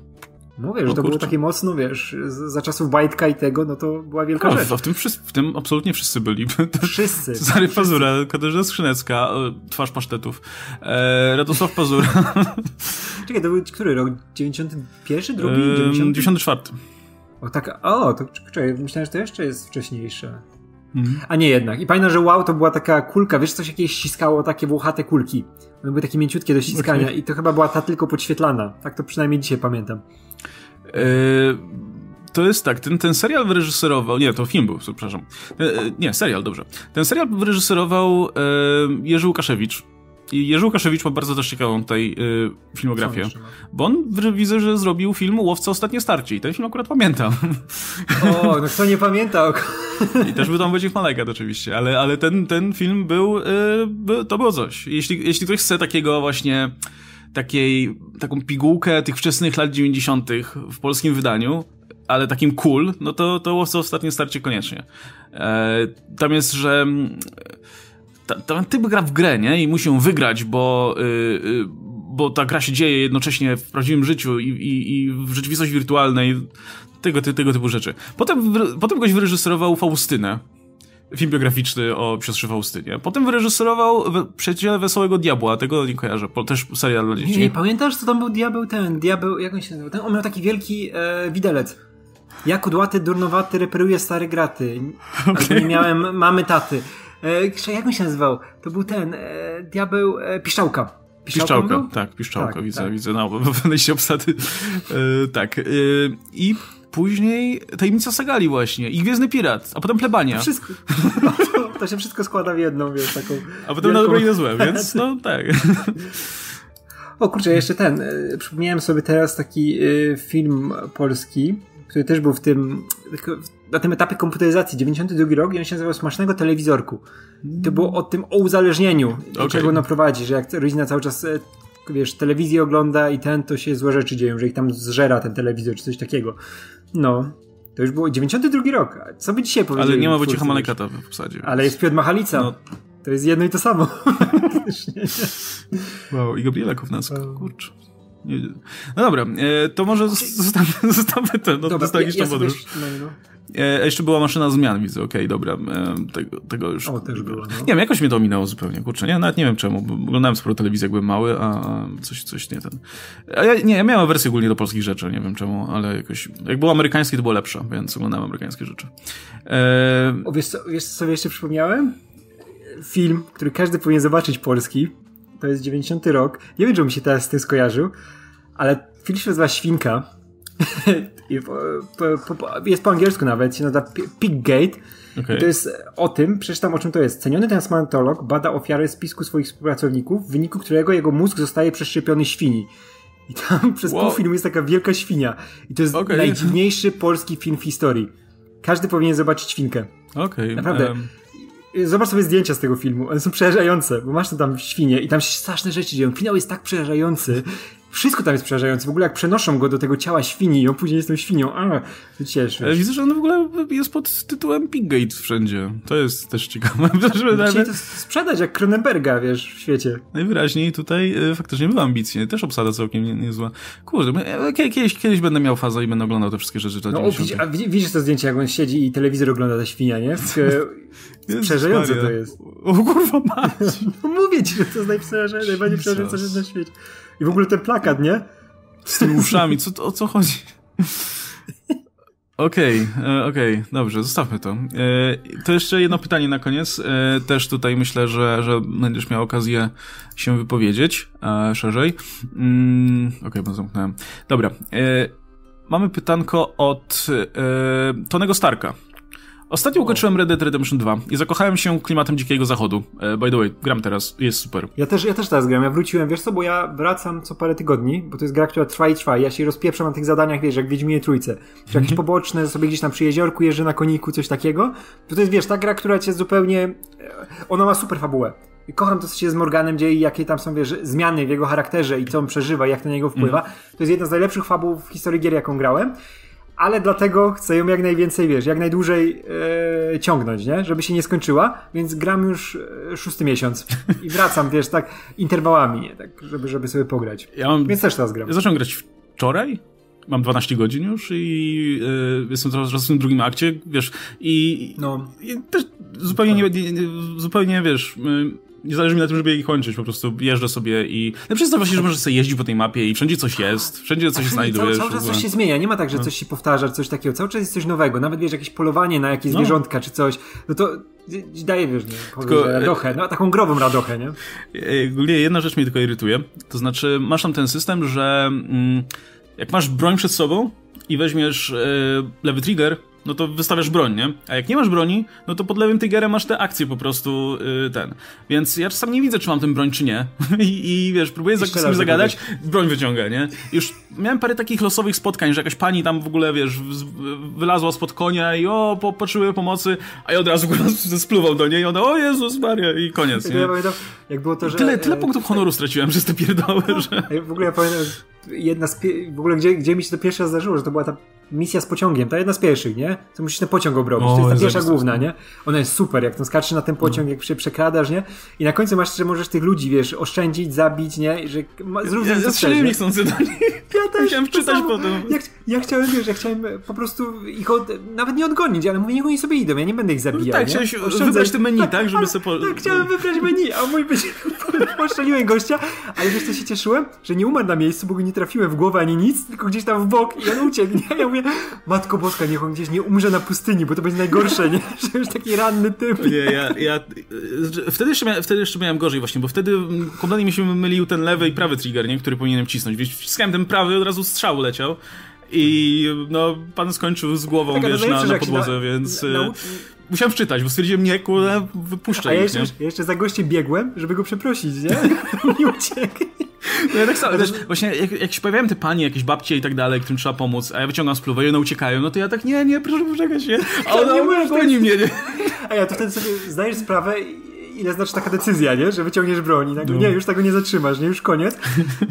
Mówię, że to było takie mocno, wiesz, za czasów Bajtka i tego, no to była wielka A, rzecz. w, w, tym, wszyscy- w tym absolutnie wszyscy byli. Wszyscy. Cezary Pazura, Katarzyna Skrzynecka, e, twarz pasztetów, e, Radosław Pazura, Czekaj, to był który rok? 91, drugi, e, 90? 94. O tak, o, to czekaj, myślałem, że to jeszcze jest wcześniejsze. Mhm. A nie jednak. I pamiętam, że wow, to była taka kulka, wiesz, coś jakieś ściskało takie włochate kulki. One były takie mięciutkie do ściskania Okej. i to chyba była ta tylko podświetlana. Tak to przynajmniej dzisiaj pamiętam. E, to jest tak, ten, ten serial wyreżyserował, nie, to film był, przepraszam. E, e, nie, serial, dobrze. Ten serial wyreżyserował Jerzy Łukaszewicz. I Jerzy Łukaszewicz ma bardzo też ciekawą tutaj Co filmografię. Bo on w- widzę, że zrobił film Łowca Ostatnie Starcie i ten film akurat pamiętam. O, no kto nie pamięta o... I też był tam Wojciech Malajkat oczywiście, ale, ale ten, ten film był, y, by, to było coś. Jeśli, jeśli ktoś chce takiego właśnie, takiej, taką pigułkę tych wczesnych lat 90. w polskim wydaniu, ale takim cool, no to, to Łowca Ostatnie Starcie koniecznie. E, tam jest, że mm, ta, ta typ gra w grę, nie? I musi ją wygrać, bo, y, y, bo ta gra się dzieje jednocześnie w prawdziwym życiu i, i, i w rzeczywistości wirtualnej. Tego, ty- tego typu rzeczy. Potem, potem goś wyreżyserował Faustynę. Film biograficzny o siostrze Faustynie. Potem wyreżyserował Przyjaciele Wesołego Diabła, tego nie kojarzę, też serial dla Nie, dzieci. nie pamiętasz, co tam był diabeł ten? Diabeł, jak on się nazywał? Ten, on miał taki wielki e, widelec. Ja kudłaty, durnowaty, reperuję stare graty. Albo nie miałem mamy taty. E, jak on się nazywał? To był ten, e, diabeł, e, piszczałka. Piszczałka, tak, piszczałka, Tak, widzę, tak. widzę, no, wejście obsady. E, tak. E, I później Tajemnica Sagali właśnie, i Gwiezdny Pirat, a potem Plebania, Wszystko. To, to się wszystko składa w jedną, wiesz, taką... a potem na wielką- dobre i na złe, więc no tak. O kurczę, jeszcze ten. e, Przypomniałem sobie teraz taki e, film polski, który też był w tym. Na tym etapie komputeryzacji, 92 rok, i on się nazywał Smacznego Telewizorku. I to było o tym, o uzależnieniu, do Okej. czego ono prowadzi, że jak rodzina cały czas, e, wiesz, telewizję ogląda i ten, to się złe rzeczy dzieją, że ich tam zżera ten telewizor, czy coś takiego. No. To już było 92 rok. Co by dzisiaj powiedzieli? Ale nie ma Wojciecha już? Malekata w obsadzie. Ale jest Piotr Machalica. No. To jest jedno i to samo. Wow, i Gabriela Kownacka, kurczę. No dobra, e, to może zostawmy, zostawmy to, no, Dobra, nostalgiczną sobie- podróż. no, no. E, jeszcze była maszyna zmian, widzę, okej, dobra. E, tego, tego już... O, też była, no. Nie wiem, jakoś mnie to ominęło zupełnie, kurczę, nie? Nawet nie wiem czemu, bo oglądałem sporo telewizji, jak byłem mały, a a coś, coś nie ten... A ja, nie, ja miałem wersję ogólnie do polskich rzeczy, nie wiem czemu, ale jakoś... Jak było amerykańskie, to było lepsze, więc oglądałem amerykańskie rzeczy. E, O, wiesz, co, wiesz co sobie jeszcze przypomniałem? Film, który każdy powinien zobaczyć polski. To jest 90 rok. Nie wiem, czy mi się teraz z tym skojarzył, ale film się nazywa Świnka. I po, po, po, jest po angielsku nawet, się nazywa Pi- Piggate. Okej. I to jest o tym, przeczytam o czym to jest. Ceniony transplantolog bada ofiarę spisku swoich współpracowników, w wyniku którego jego mózg zostaje przeszczepiony świni. I tam przez Wow. pół filmu jest taka wielka świnia. I to jest Okej. najdziwniejszy polski film w historii. Każdy powinien zobaczyć świnkę. Okej. Naprawdę. em, Zobacz sobie zdjęcia z tego filmu. One są przerażające, bo masz tam świnie i tam się straszne rzeczy dzieją. Finał jest tak przerażający. Wszystko tam jest przerażające. W ogóle jak przenoszą go do tego ciała świni i on później jest tą świnią. A. E, Widzę, że on w ogóle jest pod tytułem Piggate wszędzie. To jest też ciekawe. Nawet to sprzedać jak Cronenberga, wiesz, w świecie. najwyraźniej tutaj e, faktycznie była ambitnie. Też obsada całkiem nie- niezła. Kurde, e, kie- kiedyś, kiedyś będę miał fazę i będę oglądał te wszystkie rzeczy. No, o, 90. widzi, a widzi- widzisz to zdjęcie, jak on siedzi i telewizor ogląda ta świnia, nie? Jezus Przerażające Maria. to jest. O kurwa mać. No mówię ci, że to jest najprzerażające, najbardziej przerażające rzecz na świecie. I w ogóle ten plakat, nie? Z tymi uszami, co, to- o co chodzi? Okej, e, okej, dobrze, zostawmy to. E, to jeszcze jedno pytanie na koniec. E, też tutaj myślę, że, że będziesz miał okazję się wypowiedzieć szerzej. Mm, okej, bo zamknąłem. Dobra. Mamy pytanko od Tonego Starka. Ostatnio ukończyłem Red Dead Redemption 2 i zakochałem się klimatem Dzikiego Zachodu. E, by the way, gram teraz, jest super. Ja też, ja też teraz gram, ja wróciłem, wiesz co, bo ja wracam co parę tygodni, bo to jest gra, która trwa i trwa, ja się rozpieprzam na tych zadaniach, wiesz, jak Wiedźminie Trójce. Czy jakieś poboczne, sobie gdzieś tam przy jeziorku jeżdżę na koniku, coś takiego. To to jest, wiesz, ta gra, która cię zupełnie... e, Ona ma super fabułę. I Kocham to, co się z Morganem dzieje i jakie tam są, wiesz, zmiany w jego charakterze i co on przeżywa, jak to na niego wpływa. To jest jedna z najlepszych fabuł w historii gier, jaką grałem. Ale dlatego chcę ją jak najwięcej, wiesz, jak najdłużej e, ciągnąć, nie? Żeby się nie skończyła, więc gram już e, szósty miesiąc i wracam, wiesz, tak interwałami, nie? Tak, żeby, żeby sobie pograć. Ja mam Więc też teraz gram. Ja zacząłem grać wczoraj. Mam 12 godzin już i y, jestem teraz w tym drugim akcie, wiesz, i, No. i też zupełnie nie, nie, nie, zupełnie, wiesz, nie zależy mi na tym, żeby jej kończyć, po prostu jeżdżę sobie i... No przez to właśnie, że możesz sobie jeździć po tej mapie i wszędzie coś jest, wszędzie coś Cały, znajdujesz. cały w czas coś się zmienia, nie ma tak, że coś się powtarza, coś takiego. Cały czas jest coś nowego. Nawet wiesz, jakieś polowanie na jakieś No. zwierzątka czy coś, no to daje, wiesz, nie, powiem, Tylko, że radochę, no taką grową radochę, nie? E, Ogólnie jedna rzecz mnie tylko irytuje. To znaczy, masz tam ten system, że mm, jak masz broń przed sobą i weźmiesz e, lewy trigger, no to wystawiasz broń, nie? A jak nie masz broni, no to pod lewym triggerem masz te akcje po prostu y, ten. Więc ja czasami nie widzę, czy mam tę broń, czy nie. I, i wiesz, próbuję z kimś zagadać, broń wyciąga, nie? Już miałem parę takich losowych spotkań, że jakaś pani tam w ogóle, wiesz, wylazła spod konia i o, po, potrzebuję pomocy, a ja od razu spluwał do niej i ona, o Jezus Maria, i koniec, Tak nie? ja pamiętam, jak było to, że... Tyle, tyle punktów honoru straciłem przez te pierdoły, że... Ej, W ogóle ja pamiętam, jedna z w ogóle gdzie, gdzie mi się to pierwszy raz zdarzyło, że to była ta misja z pociągiem, ta jedna z pierwszych, nie? Co musisz ten pociąg obrobić, O, to jest ta pierwsza główna, nie? Ona jest super, jak tam skaczesz na ten pociąg, jak się przekradasz, nie? I na końcu masz, że możesz tych ludzi, wiesz, oszczędzić, zabić, nie? I że ma, zrób Ja, ja strzeliłem nie? niechcący do nich. Ja też. Musiałem to wczytać samo. potem. Ja, ja chciałem, wiesz, ja chciałem po prostu ich od, nawet nie odgonić, ale mówię, niech oni sobie idą, ja nie będę ich zabijał. tak, nie? chciałeś Oszczędzaj- wybrać te menu, tak, żeby ale- sobie po- Tak, chciałem wybrać menu, a mój być... Poszczeliłem gościa, ale wiesz co się cieszyłem? Że nie umarł na miejscu, bo go nie trafiłem w głowę ani nic, tylko gdzieś tam w bok i on uciekł, nie? Ja mówię, Matko Boska, niech on gdzieś nie umrze na pustyni, bo to będzie najgorsze, nie? Że już taki ranny typ. Nie, ja, ja y, wtedy, jeszcze miałem, wtedy jeszcze miałem gorzej właśnie, bo wtedy kompletnie mi się mylił ten lewy i prawy trigger, nie, który powinienem wcisnąć. Więc wciskałem ten prawy, od razu strzał leciał. I no, pan skończył z głową, Tak, wiesz, na, na podłodze, na- więc na- y, musiałem wczytać, bo stwierdziłem, nie, kurde, A wypuszczę ja ich, jeszcze, nie? ja jeszcze za gościem biegłem, żeby go przeprosić, nie? Nie uciekł. No ja tak samo, też właśnie jak, jak się pojawiają te panie, jakieś babcie i tak dalej, którym trzeba pomóc, a ja wyciągam spluwę i one uciekają, no to ja tak, nie, nie, proszę poczekać, nie? A ona, nie możesz goni mnie, nie? A ja to wtedy sobie zdajesz sprawę, ile znaczy taka decyzja, nie? Że wyciągniesz broń i nagle, No. nie, już tego nie zatrzymasz, nie? Już koniec.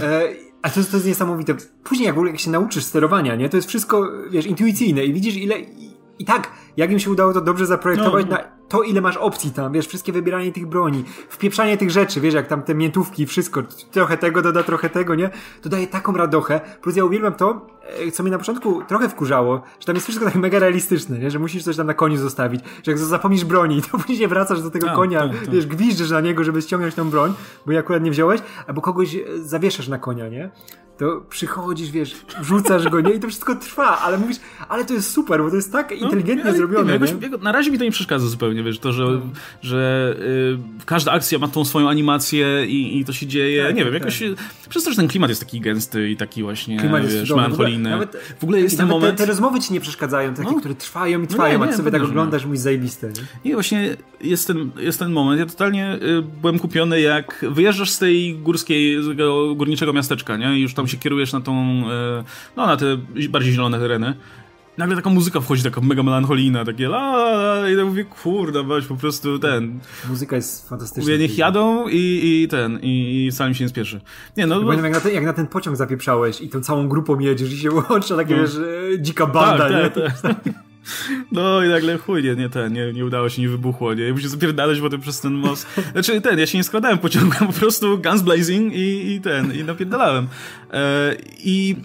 E, A to, to jest niesamowite. Później jak, jak się nauczysz sterowania, nie? To jest wszystko, wiesz, intuicyjne i widzisz ile... I, tak, jak im się udało to dobrze zaprojektować no, na to, ile masz opcji tam, wiesz, wszystkie wybieranie tych broni, wpieprzanie tych rzeczy, wiesz, jak tam te miętówki, wszystko, trochę tego doda, trochę tego, nie? To daje taką radochę. Plus ja uwielbiam to, e, co mnie na początku trochę wkurzało, że tam jest wszystko takie mega realistyczne, nie? Że musisz coś tam na koniu zostawić, że jak zapomnisz broni, to później wracasz do tego A, konia, tak, tak. wiesz, gwiżdżysz na niego, żeby ściągnąć tą broń, bo ja akurat nie wziąłeś, albo kogoś e, zawieszasz na konia, nie? To przychodzisz, wiesz, wrzucasz go, nie? I to wszystko trwa, ale mówisz, ale to jest super, bo to jest tak no, inteligentnie no, zrobione. Nie, jakoś, nie? na razie mi to nie przeszkadza zupełnie, wiesz, to, że, no. że y, każda akcja ma tą swoją animację i, i to się dzieje. Tak, nie wiem, tak. jakoś przez to, że ten klimat jest taki gęsty i taki właśnie, klimat wiesz, jest melancholijny. Nawet, w ogóle jest ten moment... Te, te, rozmowy ci nie przeszkadzają, takie, no. które trwają i no trwają, no nie, a sobie tak oglądasz, mówisz zajebiste, nie? Nie, właśnie jest ten, jest ten moment, ja totalnie y, byłem kupiony, jak wyjeżdżasz z tej górskiej, z tego górniczego miasteczka, nie? I już tam się kierujesz na tą, e, no na te bardziej zielone tereny, nagle taka muzyka wchodzi, taka mega melancholijna, takie la, la, la i ja mówię, kurde, weź po prostu ten. Muzyka jest fantastyczna. Mówię, niech jadą i, i ten, i, i wcale mi się nie spieszy. Nie, no. Bo... Jak, na ten, jak na ten pociąg zapieprzałeś i tą całą grupą jedziesz i się łączy, takie no. wiesz, e, dzika banda, tak, nie? Tak, tak. No i nagle chuj, nie, nie ten, nie, nie udało się, nie wybuchło, nie? Muszę zapierdalać potem przez ten most. Znaczy ten, ja się nie składałem pociągiem, po prostu guns blazing i, i ten, i napierdalałem. E, I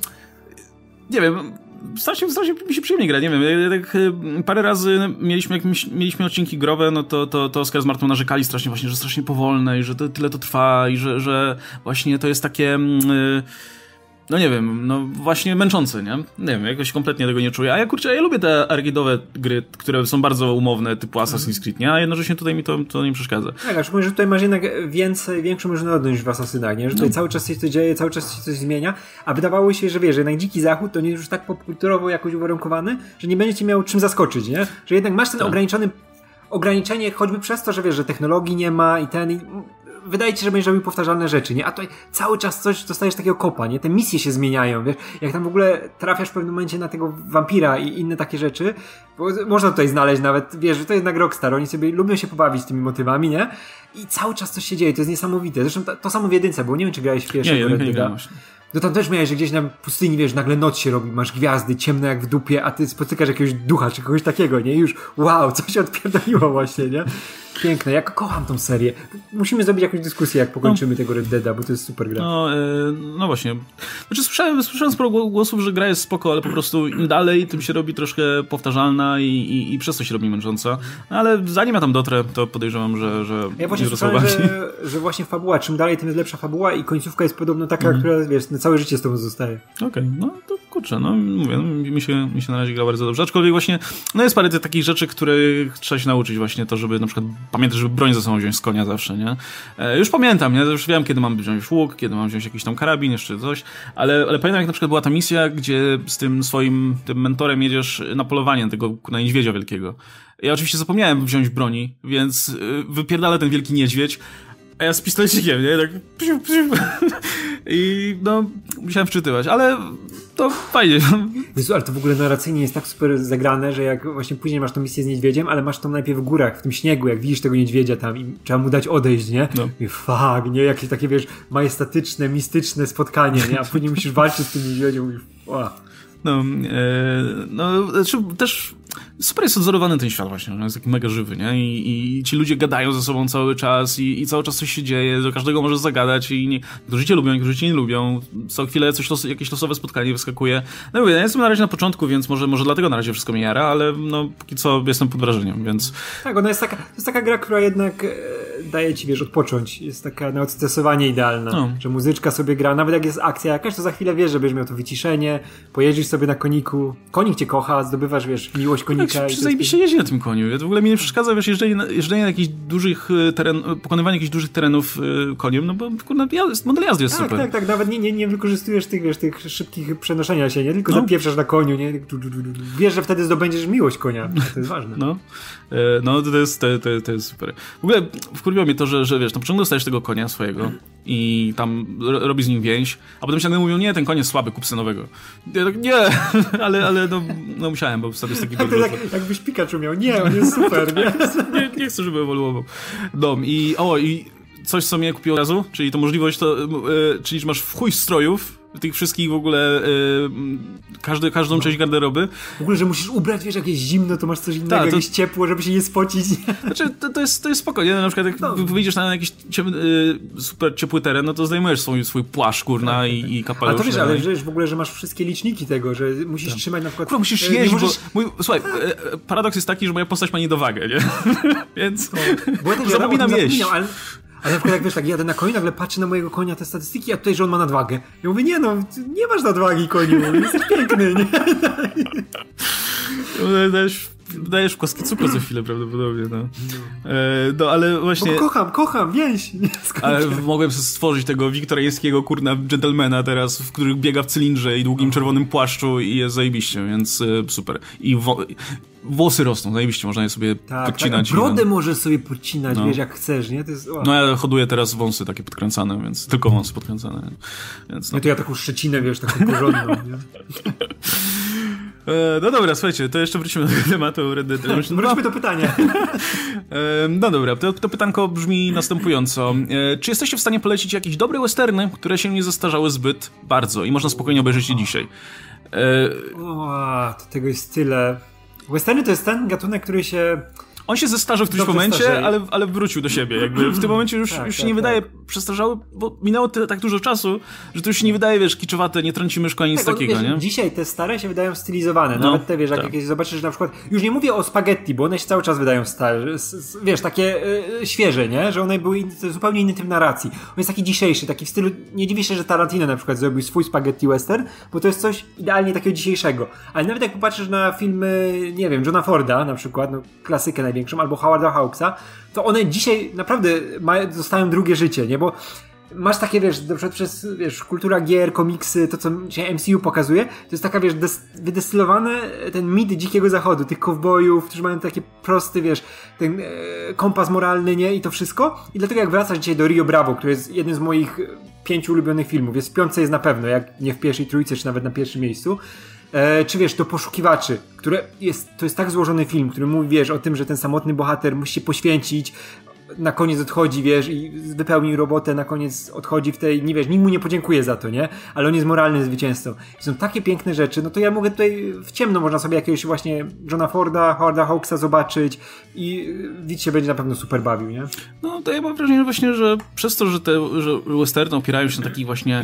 nie wiem, strasznie, strasznie mi się przyjemnie gra, nie wiem, tak e, parę razy mieliśmy, jak mieliśmy odcinki growe, no to, to, to Oskar z Martą narzekali strasznie właśnie, że strasznie powolne i że to, tyle to trwa i że, że właśnie to jest takie... Yy, no nie wiem, no właśnie męczące, nie? Nie wiem, jakoś kompletnie tego nie czuję. A ja kurczę, ja lubię te arcade'owe gry, które są bardzo umowne, typu Assassin's Creed, nie? A jednocześnie tutaj mi to, to nie przeszkadza. Tak, a szczególnie, że tutaj masz jednak więcej, większą różnorodność w Assassinach, nie? Że tutaj no. cały czas coś się dzieje, cały czas się coś zmienia, a wydawało się, że wiesz, że jednak Dziki Zachód to nie jest już tak popkulturowo jakoś uwarunkowany, że nie będziecie miał czym zaskoczyć, nie? Że jednak masz ten tak. ograniczony ograniczenie choćby przez to, że wiesz, że technologii nie ma i ten i wydaje ci się, że będziesz robił powtarzalne rzeczy, nie? A tutaj cały czas coś dostajesz takiego kopa, nie? Te misje się zmieniają, wiesz? Jak tam w ogóle trafiasz w pewnym momencie na tego wampira i inne takie rzeczy, bo można tutaj znaleźć nawet, wiesz, że to jednak Rockstar, oni sobie lubią się pobawić tymi motywami, nie? I cały czas coś się dzieje, to jest niesamowite. Zresztą to, to samo w jedynce, bo nie wiem, czy grałeś w pierwszego nie, nie, nie, nie, no tam też miałeś, że gdzieś na pustyni, wiesz, nagle noc się robi, masz gwiazdy, ciemne jak w dupie, a ty spotykasz jakiegoś ducha czy kogoś takiego, nie? I już wow, co się odpierdoliło właśnie, nie? Piękne, ja kocham tą serię. Musimy zrobić jakąś dyskusję, jak pokończymy no. tego Red Deada, bo to jest super gra. No, e, no właśnie. Znaczy słyszałem, słyszałem sporo głosów, że gra jest spoko, ale po prostu im dalej, tym się robi troszkę powtarzalna i, i, i przez to się robi męcząca. Ale zanim ja tam dotrę, to podejrzewam, że, że Ja właśnie słyszałem, że, że właśnie fabuła, czym dalej, tym jest lepsza fabuła i końcówka jest podobno taka, mm. która, wiesz, na całe życie z tobą zostaje. Okej, okay, no to kurczę, no mówię, no, mi, się, mi się na razie gra bardzo dobrze. Aczkolwiek właśnie, no jest parę takich rzeczy, których trzeba się nauczyć właśnie, to żeby na przykład pamiętać, żeby broń ze sobą wziąć z konia zawsze, nie? E, już pamiętam, nie? Już wiem, kiedy mam wziąć łuk, kiedy mam wziąć jakiś tam karabin, jeszcze coś, ale, ale pamiętam, jak na przykład była ta misja, gdzie z tym swoim, tym mentorem jedziesz na polowanie tego na niedźwiedzia wielkiego. Ja oczywiście zapomniałem wziąć broni, więc y, wypierdala ten wielki niedźwiedź, a ja z pistolecikiem, nie? Tak... I no, musiałem wczytywać, ale to fajnie. Jezu, ale to w ogóle narracyjnie jest tak super zagrane, że jak właśnie później masz tą misję z niedźwiedziem, ale masz to najpierw w górach, w tym śniegu, jak widzisz tego niedźwiedzia tam i trzeba mu dać odejść, nie? No. I fuck, nie? Jakieś takie, wiesz, majestatyczne, mistyczne spotkanie, nie? A później musisz walczyć z tym niedźwiedziem i wow. No, e, no, znaczy też super jest odzorowany ten świat właśnie, on jest taki mega żywy, nie? I, i ci ludzie gadają ze sobą cały czas i, i, cały czas coś się dzieje, do każdego możesz zagadać i nie, niektórzy cię lubią, niektórzy cię nie lubią, co chwilę coś los, jakieś losowe spotkanie wyskakuje. No mówię, ja jestem na razie na początku, więc może, może dlatego na razie wszystko mi jara, ale no póki co jestem pod wrażeniem, więc... Tak, ona jest taka, to jest taka gra, która jednak e, daje ci, wiesz, odpocząć. Jest taka na odstresowanie idealna, no. że muzyczka sobie gra, nawet jak jest akcja jakaś, to za chwilę wiesz, że będziesz miał to wyciszenie, pojeździsz sobie na koniku, konik cię kocha, zdobywasz, wiesz, miłość konika. Tak, zajebiście jeździ na tym koniu. Ja w ogóle mi nie przeszkadza, wiesz, jeżdżenie na, jeżdżenie na jakichś dużych e, teren, pokonywanie jakichś dużych terenów y, koniem, no bo kurde, model jazdy jest tak, super. Tak, tak, nawet nie, nie, nie wykorzystujesz tych, wiesz, tych szybkich przenoszenia się, nie? Tylko no. zapieprzasz na koniu, nie? Wiesz, że wtedy zdobędziesz miłość konia. To jest ważne. No, e, no to, jest, to, to, to jest super. W ogóle wkurwiło mnie to, że, że wiesz, na początku dostajesz tego konia swojego i tam robi z nim więź, a potem się nagle mówią, nie, ten jest słaby, kup nowego. Ja tak, nie, ale, ale no, no musiałem, bo taki tak, tak, Jakbyś Pikachu miał, nie, on jest super, nie? nie, nie chcę, żeby ewoluował. Dom i, o, i coś, co mnie kupiło od razu, czyli to możliwość, to, yy, czyli że masz w chuj strojów, tych wszystkich w ogóle, y, każdy, każdą no. część garderoby. W ogóle, że musisz ubrać, wiesz, jakieś zimno, to masz coś innego, Ta, to... jakieś ciepło, żeby się nie spocić. Znaczy, to, to, jest, to jest spokojnie, na przykład jak no. wyjdziesz na jakiś ciepły, y, super ciepły teren, no to zdejmujesz swój, swój płaszcz, kurna, tak, i, tak. i kapelusz. A to wiesz, ale wiesz w ogóle, że masz wszystkie liczniki tego, że musisz tak. trzymać na przykład... Kurwa, musisz e, jeść, możesz... bo... Mój, słuchaj, e, paradoks jest taki, że moja postać ma niedowagę, nie? Więc no, bo ja też zapominam jeść. Ale, ale na przykład jak wiesz, tak jadę na koniu, nagle patrzę na mojego konia te statystyki, a tutaj, że on ma nadwagę. Ja mówię, nie no, nie masz nadwagi koniu, jesteś piękny, nie? Dajesz, dajesz w kostki cukru co chwilę prawdopodobnie, no. E, no ale właśnie... Bo kocham, kocham, więź! Ale mogłem stworzyć tego wiktoriańskiego kurna gentlemana teraz, w którym biega w cylindrze i długim czerwonym płaszczu i jest zajebiście, więc e, super. I włosy rosną, zajebiście, można je sobie tak, podcinać. Tak, brodę możesz sobie podcinać, no. wiesz, jak chcesz, nie? Jest, no ja hoduję teraz wąsy takie podkręcane, więc tylko wąsy podkręcane. Więc, no. no to ja taką szczecinę, wiesz, taką porządną, nie? E, no dobra, słuchajcie, to jeszcze wrócimy do tematu Red Dead Redemption Wróćmy do pytania. E, no dobra, to, to pytanko brzmi następująco. E, czy jesteście w stanie polecić jakieś dobre westerny, które się nie zestarzały zbyt bardzo i można spokojnie obejrzeć je dzisiaj? O, to tego jest tyle. Westerny to jest ten gatunek, który się on się zestarzał w którymś momencie, ale, ale wrócił do siebie. Jakby w tym momencie już, tak, już się tak, nie tak. wydaje przestarzały, bo minęło tyle, tak dużo czasu, że to już się nie wydaje, wiesz, kiczowate, nie trąci myszko, nic tak, takiego, wiesz, nie? Dzisiaj te stare się wydają stylizowane. No, Nawet te, wiesz, jak tak. jakieś zobaczysz na przykład, już nie mówię o spaghetti, bo one się cały czas wydają stare, wiesz, takie yy, świeże, nie? Że one były zupełnie inny typ narracji. On jest taki dzisiejszy, taki w stylu, nie dziwię się, że Tarantino na przykład zrobił swój spaghetti western, bo to jest coś idealnie takiego dzisiejszego. Ale nawet jak popatrzysz na filmy, nie wiem, Johna Forda na przykład, no, klasykę największą, albo Howarda Hawksa, to one dzisiaj naprawdę mają, dostają drugie życie, nie? Bo masz takie, wiesz, na przykład przez, wiesz, kultura gier, komiksy, to co się MCU pokazuje, to jest taka, wiesz, wydestylowany ten mit dzikiego zachodu, tych kowbojów, którzy mają takie prosty, wiesz, ten e, kompas moralny, nie? I to wszystko. I dlatego jak wracasz dzisiaj do Rio Bravo, który jest jednym z moich pięciu ulubionych filmów, jest w piątce jest na pewno, jak nie w pierwszej trójce, czy nawet na pierwszym miejscu, E, czy wiesz, do poszukiwaczy, które jest, to jest tak złożony film, który mówi, wiesz, o tym, że ten samotny bohater musi się poświęcić, na koniec odchodzi, wiesz, i wypełni robotę, na koniec odchodzi w tej, nie wiesz, nikt mu nie podziękuje za to, nie? Ale on jest moralnym zwycięzcą. I są takie piękne rzeczy, no to ja mogę tutaj w ciemno, można sobie jakiegoś właśnie Johna Forda, Howarda Hawksa zobaczyć i widz się będzie na pewno super bawił, nie? No to ja mam wrażenie właśnie, że przez to, że te że westerny opierają się na takich właśnie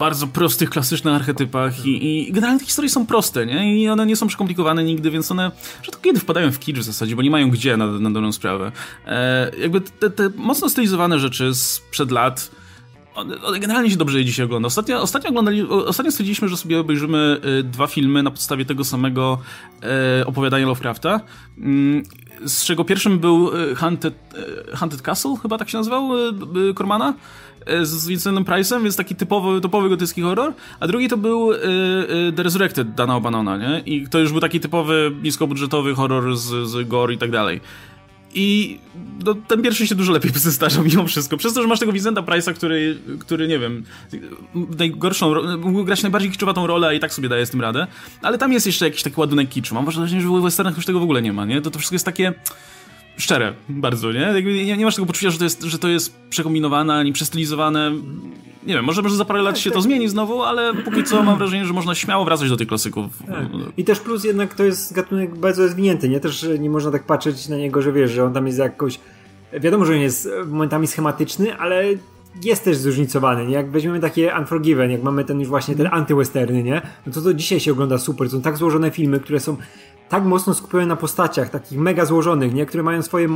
bardzo prostych, klasycznych archetypach i, i generalnie te historie są proste, nie? I one nie są przekomplikowane nigdy, więc one rzadko kiedy wpadają w kicz w zasadzie, bo nie mają gdzie na, na dobrą sprawę. E, jakby te, te mocno stylizowane rzeczy sprzed lat one, generalnie się dobrze dzisiaj ogląda. Ostatnio, ostatnio, oglądali, ostatnio stwierdziliśmy, że sobie obejrzymy y, dwa filmy na podstawie tego samego y, opowiadania Lovecrafta. Y, z czego pierwszym był Haunted, y, Haunted Castle, chyba tak się nazywał, Cormana. E, z Vincentem Price'em, więc taki typowy, topowy gotycki horror, a drugi to był y, y, The Resurrected Dana O'Bannona, nie? I to już był taki typowy, niskobudżetowy horror z, z gore i tak dalej. I no, ten pierwszy się dużo lepiej zestarzał mimo wszystko. Przez to, że masz tego Vincenta Price'a, który, który nie wiem, najgorszą, mógł grać najbardziej kiczowatą rolę, a i tak sobie daje z tym radę. Ale tam jest jeszcze jakiś taki ładunek kiczu. Mam wrażenie, że w westernach już tego w ogóle nie ma, nie? To, to wszystko jest takie szczere bardzo, nie? nie? Nie masz tego poczucia, że to jest, że to jest przekombinowane ani przestylizowane. Nie wiem, może, może za parę lat tak, się tak. to zmieni znowu, ale póki co mam wrażenie, że można śmiało wracać do tych klasyków. Tak. I też plus jednak to jest gatunek bardzo rozwinięty, nie? Też nie można tak patrzeć na niego, że wiesz, że on tam jest jakoś... Wiadomo, że on jest momentami schematyczny, ale jest też zróżnicowany, nie? Jak weźmiemy takie Unforgiven, jak mamy ten już właśnie ten anty-westerny, nie? No to to dzisiaj się ogląda super. Są tak złożone filmy, które są tak mocno skupione na postaciach, takich mega złożonych, nie? Które mają swoje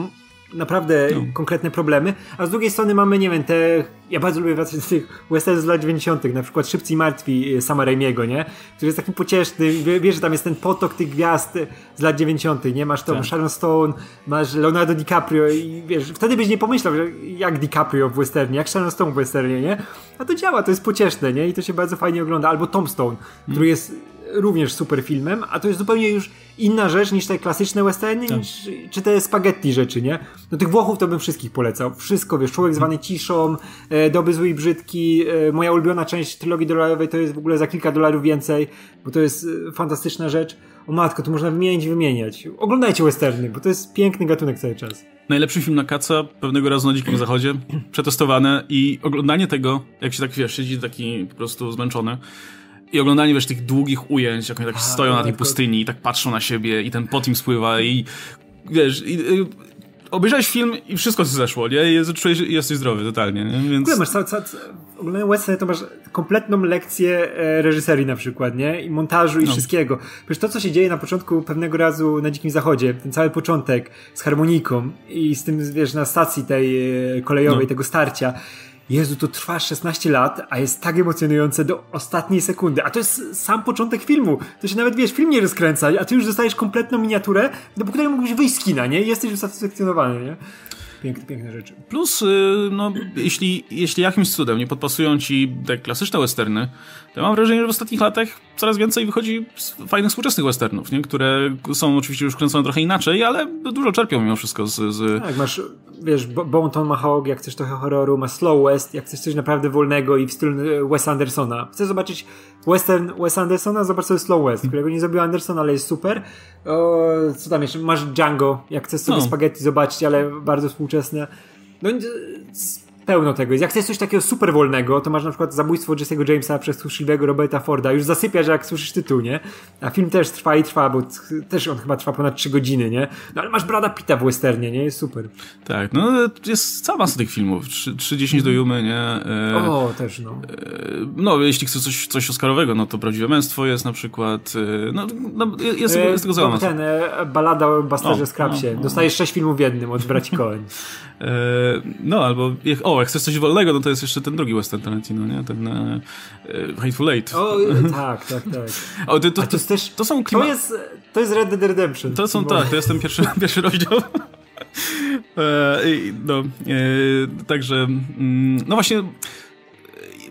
naprawdę no. konkretne problemy, a z drugiej strony mamy, nie wiem, te, ja bardzo lubię wracać do tych westernów z lat 90., na przykład Szybcy i Martwi e, Sama Raimiego, nie? Który jest takim pocieszny, wiesz, że tam jest ten potok tych gwiazd e, z lat 90., nie? Masz tą tak. Sharon Stone, masz Leonardo DiCaprio i wiesz, wtedy byś nie pomyślał, że jak DiCaprio w westernie, jak Sharon Stone w westernie, nie? A to działa, to jest pocieszne, nie? I to się bardzo fajnie ogląda. Albo Tom Stone, hmm. który jest również super filmem, a to jest zupełnie już inna rzecz niż te klasyczne westerny, tak. niż, czy te spaghetti rzeczy, nie? No tych Włochów to bym wszystkich polecał. Wszystko, wiesz, Człowiek zwany ciszą, e, Doby zły i brzydki, e, moja ulubiona część trylogii dolarowej to jest w ogóle za kilka dolarów więcej, bo to jest e, fantastyczna rzecz. O matko, tu można wymienić wymieniać. Oglądajcie westerny, bo to jest piękny gatunek cały czas. Najlepszy film na kaca pewnego razu na Dzikim Zachodzie, przetestowane i oglądanie tego, jak się tak, wiesz, siedzi taki po prostu zmęczony, i oglądanie, wiesz, tych długich ujęć, jak oni tak A, stoją na tej pustyni i tak patrzą na siebie i ten pot im spływa i wiesz, i, i, obejrzałeś film i wszystko zeszło, nie? I czujesz, jesteś zdrowy totalnie, nie? Więc... W masz cały, cały, oglądając Western to masz kompletną lekcję e, reżyserii na przykład, nie? I montażu i no. wszystkiego. Przecież to, co się dzieje na początku pewnego razu na Dzikim Zachodzie, ten cały początek z harmoniką i z tym, wiesz, na stacji tej e, kolejowej, no. tego starcia, Jezu, to trwa 16 lat, a jest tak emocjonujące do ostatniej sekundy. A to jest sam początek filmu. To się nawet, wiesz, film nie rozkręca, a ty już dostajesz kompletną miniaturę, do której mógłbyś wyjść z kina, nie? Jesteś usatysfakcjonowany, nie? Piękne, piękne rzeczy. Plus, y, no, jeśli, jeśli jakimś cudem nie podpasują ci te klasyczne westerny, to mam wrażenie, że w ostatnich latach coraz więcej wychodzi fajnych współczesnych westernów, nie? które są oczywiście już kręcone trochę inaczej, ale dużo czerpią mimo wszystko z... z... Tak, masz, wiesz, Bone Tomahawk, jak chcesz trochę horroru, masz Slow West, jak chcesz coś naprawdę wolnego i w stylu e, Wes Andersona. Chcesz zobaczyć western Wes Andersona? Zobacz sobie Slow West, którego nie zrobił Anderson, ale jest super. O, co tam jeszcze? Masz Django, jak chcesz sobie no. spaghetti zobaczyć, ale bardzo współczesne. No pełno tego jest. Jak chcesz coś takiego super wolnego, to masz na przykład zabójstwo Jesse'ego Jamesa przez tchórzliwego Roberta Forda. Już zasypiasz, jak słyszysz tytuł, nie? A film też trwa i trwa, bo też on chyba trwa ponad 3 godziny, nie? No ale masz Brada Pitta w westernie, nie? Jest super. Tak, no jest cała masa tych filmów. 3.10 do Jumy, nie? E, o, też, no. E, no, jeśli chcesz coś, coś Oscarowego, no to Prawdziwe Męstwo jest na przykład. E, no, no jest, jest tego cała Ten, e, balada o Basterze Skrapsie. No, no. Dostajesz 6 filmów w jednym od braci Cohen. E, no, albo, o, jak chcesz coś wolnego, no to jest jeszcze ten drugi Western Tarantino, nie? Ten e, Hateful Eight. O, tak, tak, tak. O, to, to, to, to, też, to są klima... To jest, to jest Red Dead Redemption. To są, tak, to jest ten pierwszy, pierwszy rozdział. E, no, e, także, mm, no właśnie,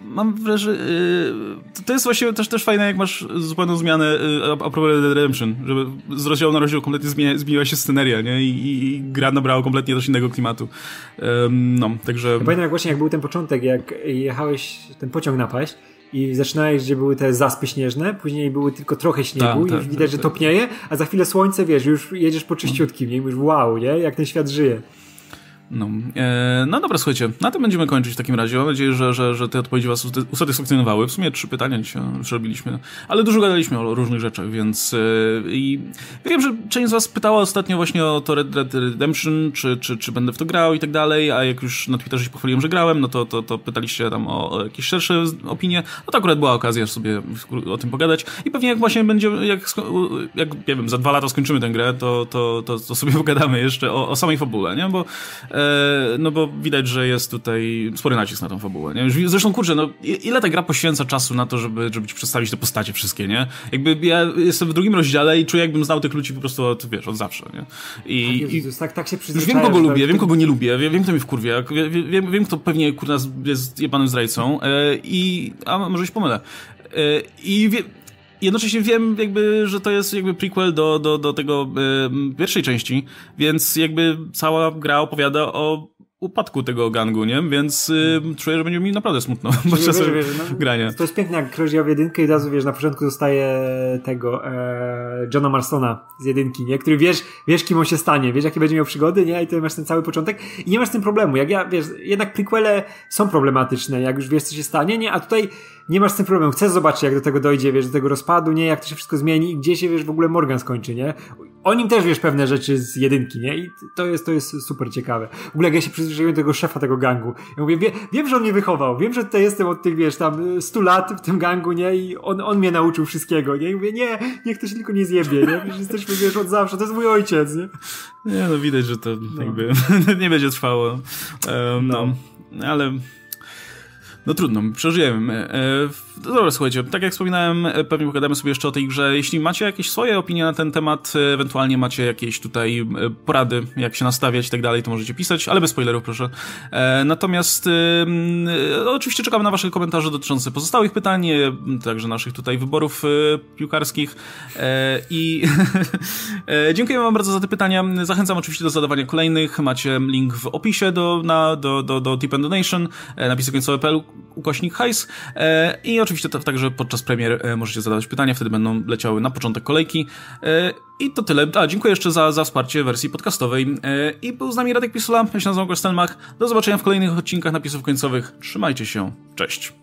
mam wrażenie, y, to jest właśnie też, też fajne, jak masz zupełną zmianę y, a propos Red Redemption, żeby z rozdziału na rozdział kompletnie zmienia, zmieniła się sceneria, nie? I, i, I, gra nabrała kompletnie też innego klimatu. Um, no, także... Ja pamiętam jak właśnie jak był ten początek, jak jechałeś ten pociąg napaść i zaczynałeś, gdzie były te zaspy śnieżne, później były tylko trochę śniegu ta, ta, i już widać, ta, że topnieje, a za chwilę słońce, wiesz, już jedziesz po czyściutkim, nie? I mówisz, wow, nie? Jak ten świat żyje. No, e, no dobra, słuchajcie, na tym będziemy kończyć w takim razie. Mam nadzieję, że, że, że te odpowiedzi was usatysfakcjonowały. W sumie trzy pytania dzisiaj zrobiliśmy, ale dużo gadaliśmy o różnych rzeczach, więc e, i wiem, że część z was pytała ostatnio właśnie o to Red Dead Redemption, czy, czy, czy będę w to grał i tak dalej, a jak już na Twitterze się pochwaliłem, że grałem, no to, to, to pytaliście tam o, o jakieś szersze opinie, no to akurat była okazja sobie o tym pogadać i pewnie jak właśnie będzie, jak, jak nie wiem, za dwa lata skończymy tę grę, to, to, to, to sobie pogadamy jeszcze o, o samej fabule, nie? Bo no bo widać, że jest tutaj spory nacisk na tą fabułę, nie? Zresztą, kurczę, no ile ta gra poświęca czasu na to, żeby, żeby ci przedstawić te postacie wszystkie, nie? Jakby ja jestem w drugim rozdziale i czuję, jakbym znał tych ludzi po prostu od, wiesz, od zawsze, nie? I, tak, Jezus, tak, tak się Już wiem, kogo lubię, wiem, kogo nie lubię, wiem, wiem kto mi wkurwia, wiem, wiem, kto pewnie, kurna, jest jebanym zdrajcą e, i, a może się pomylę. E, I wiem, jednocześnie wiem jakby, że to jest jakby prequel do, do, do tego y, pierwszej części, więc jakby cała gra opowiada o upadku tego gangu, nie? Więc y, czuję, że będzie mi naprawdę smutno podczas wiesz, wiesz, no, grania. To jest piękne, jak ktoś w jedynkę i razu, wiesz, na początku dostaje tego e, Johna Marstona z jedynki, nie? Który wiesz, wiesz, kim on się stanie, wiesz, jakie będzie miał przygody, nie? I ty masz ten cały początek i nie masz z tym problemu. Jak ja, wiesz, jednak prequele są problematyczne, jak już wiesz, co się stanie, nie? A tutaj nie masz z tym problemu. Chcesz zobaczyć, jak do tego dojdzie, wiesz, do tego rozpadu, nie? Jak to się wszystko zmieni i gdzie się, wiesz, w ogóle Morgan skończy, nie? O nim też wiesz pewne rzeczy z jedynki, nie? I to jest, to jest super ciekawe. W ogóle jak ja się przyzwyczaiłem do tego szefa tego gangu. Ja mówię, wie, wiem, że on mnie wychował, wiem, że tutaj jestem od tych, wiesz, tam 100 lat w tym gangu, nie? I on, on mnie nauczył wszystkiego, nie? I mówię, nie, niech to się tylko nie zjebie, nie? Wiesz, jesteśmy, wiesz, od zawsze, to jest mój ojciec, nie? Nie, no widać, że to no. jakby nie będzie trwało. Um, no. no. ale no trudno, przeżyjemy. E, dobra, słuchajcie, tak jak wspominałem, pewnie pogadamy sobie jeszcze o tej grze. Jeśli macie jakieś swoje opinie na ten temat, ewentualnie macie jakieś tutaj porady, jak się nastawiać i tak dalej, to możecie pisać, ale bez spoilerów, proszę. Natomiast oczywiście czekamy na wasze komentarze dotyczące pozostałych pytań, także naszych tutaj wyborów piłkarskich i dziękujemy wam bardzo za te pytania. Zachęcam oczywiście do zadawania kolejnych. Macie link w opisie do, na, do, do, do Tip and Donation, napisy końcowe.pl ukośnik hajs i oczywiście to, także podczas premier możecie zadawać pytania, wtedy będą leciały na początek kolejki. I to tyle. A, dziękuję jeszcze za, za wsparcie wersji podcastowej. I był z nami Radek Pisula, ja się nazywam Kostelmach. Do zobaczenia w kolejnych odcinkach napisów końcowych. Trzymajcie się. Cześć.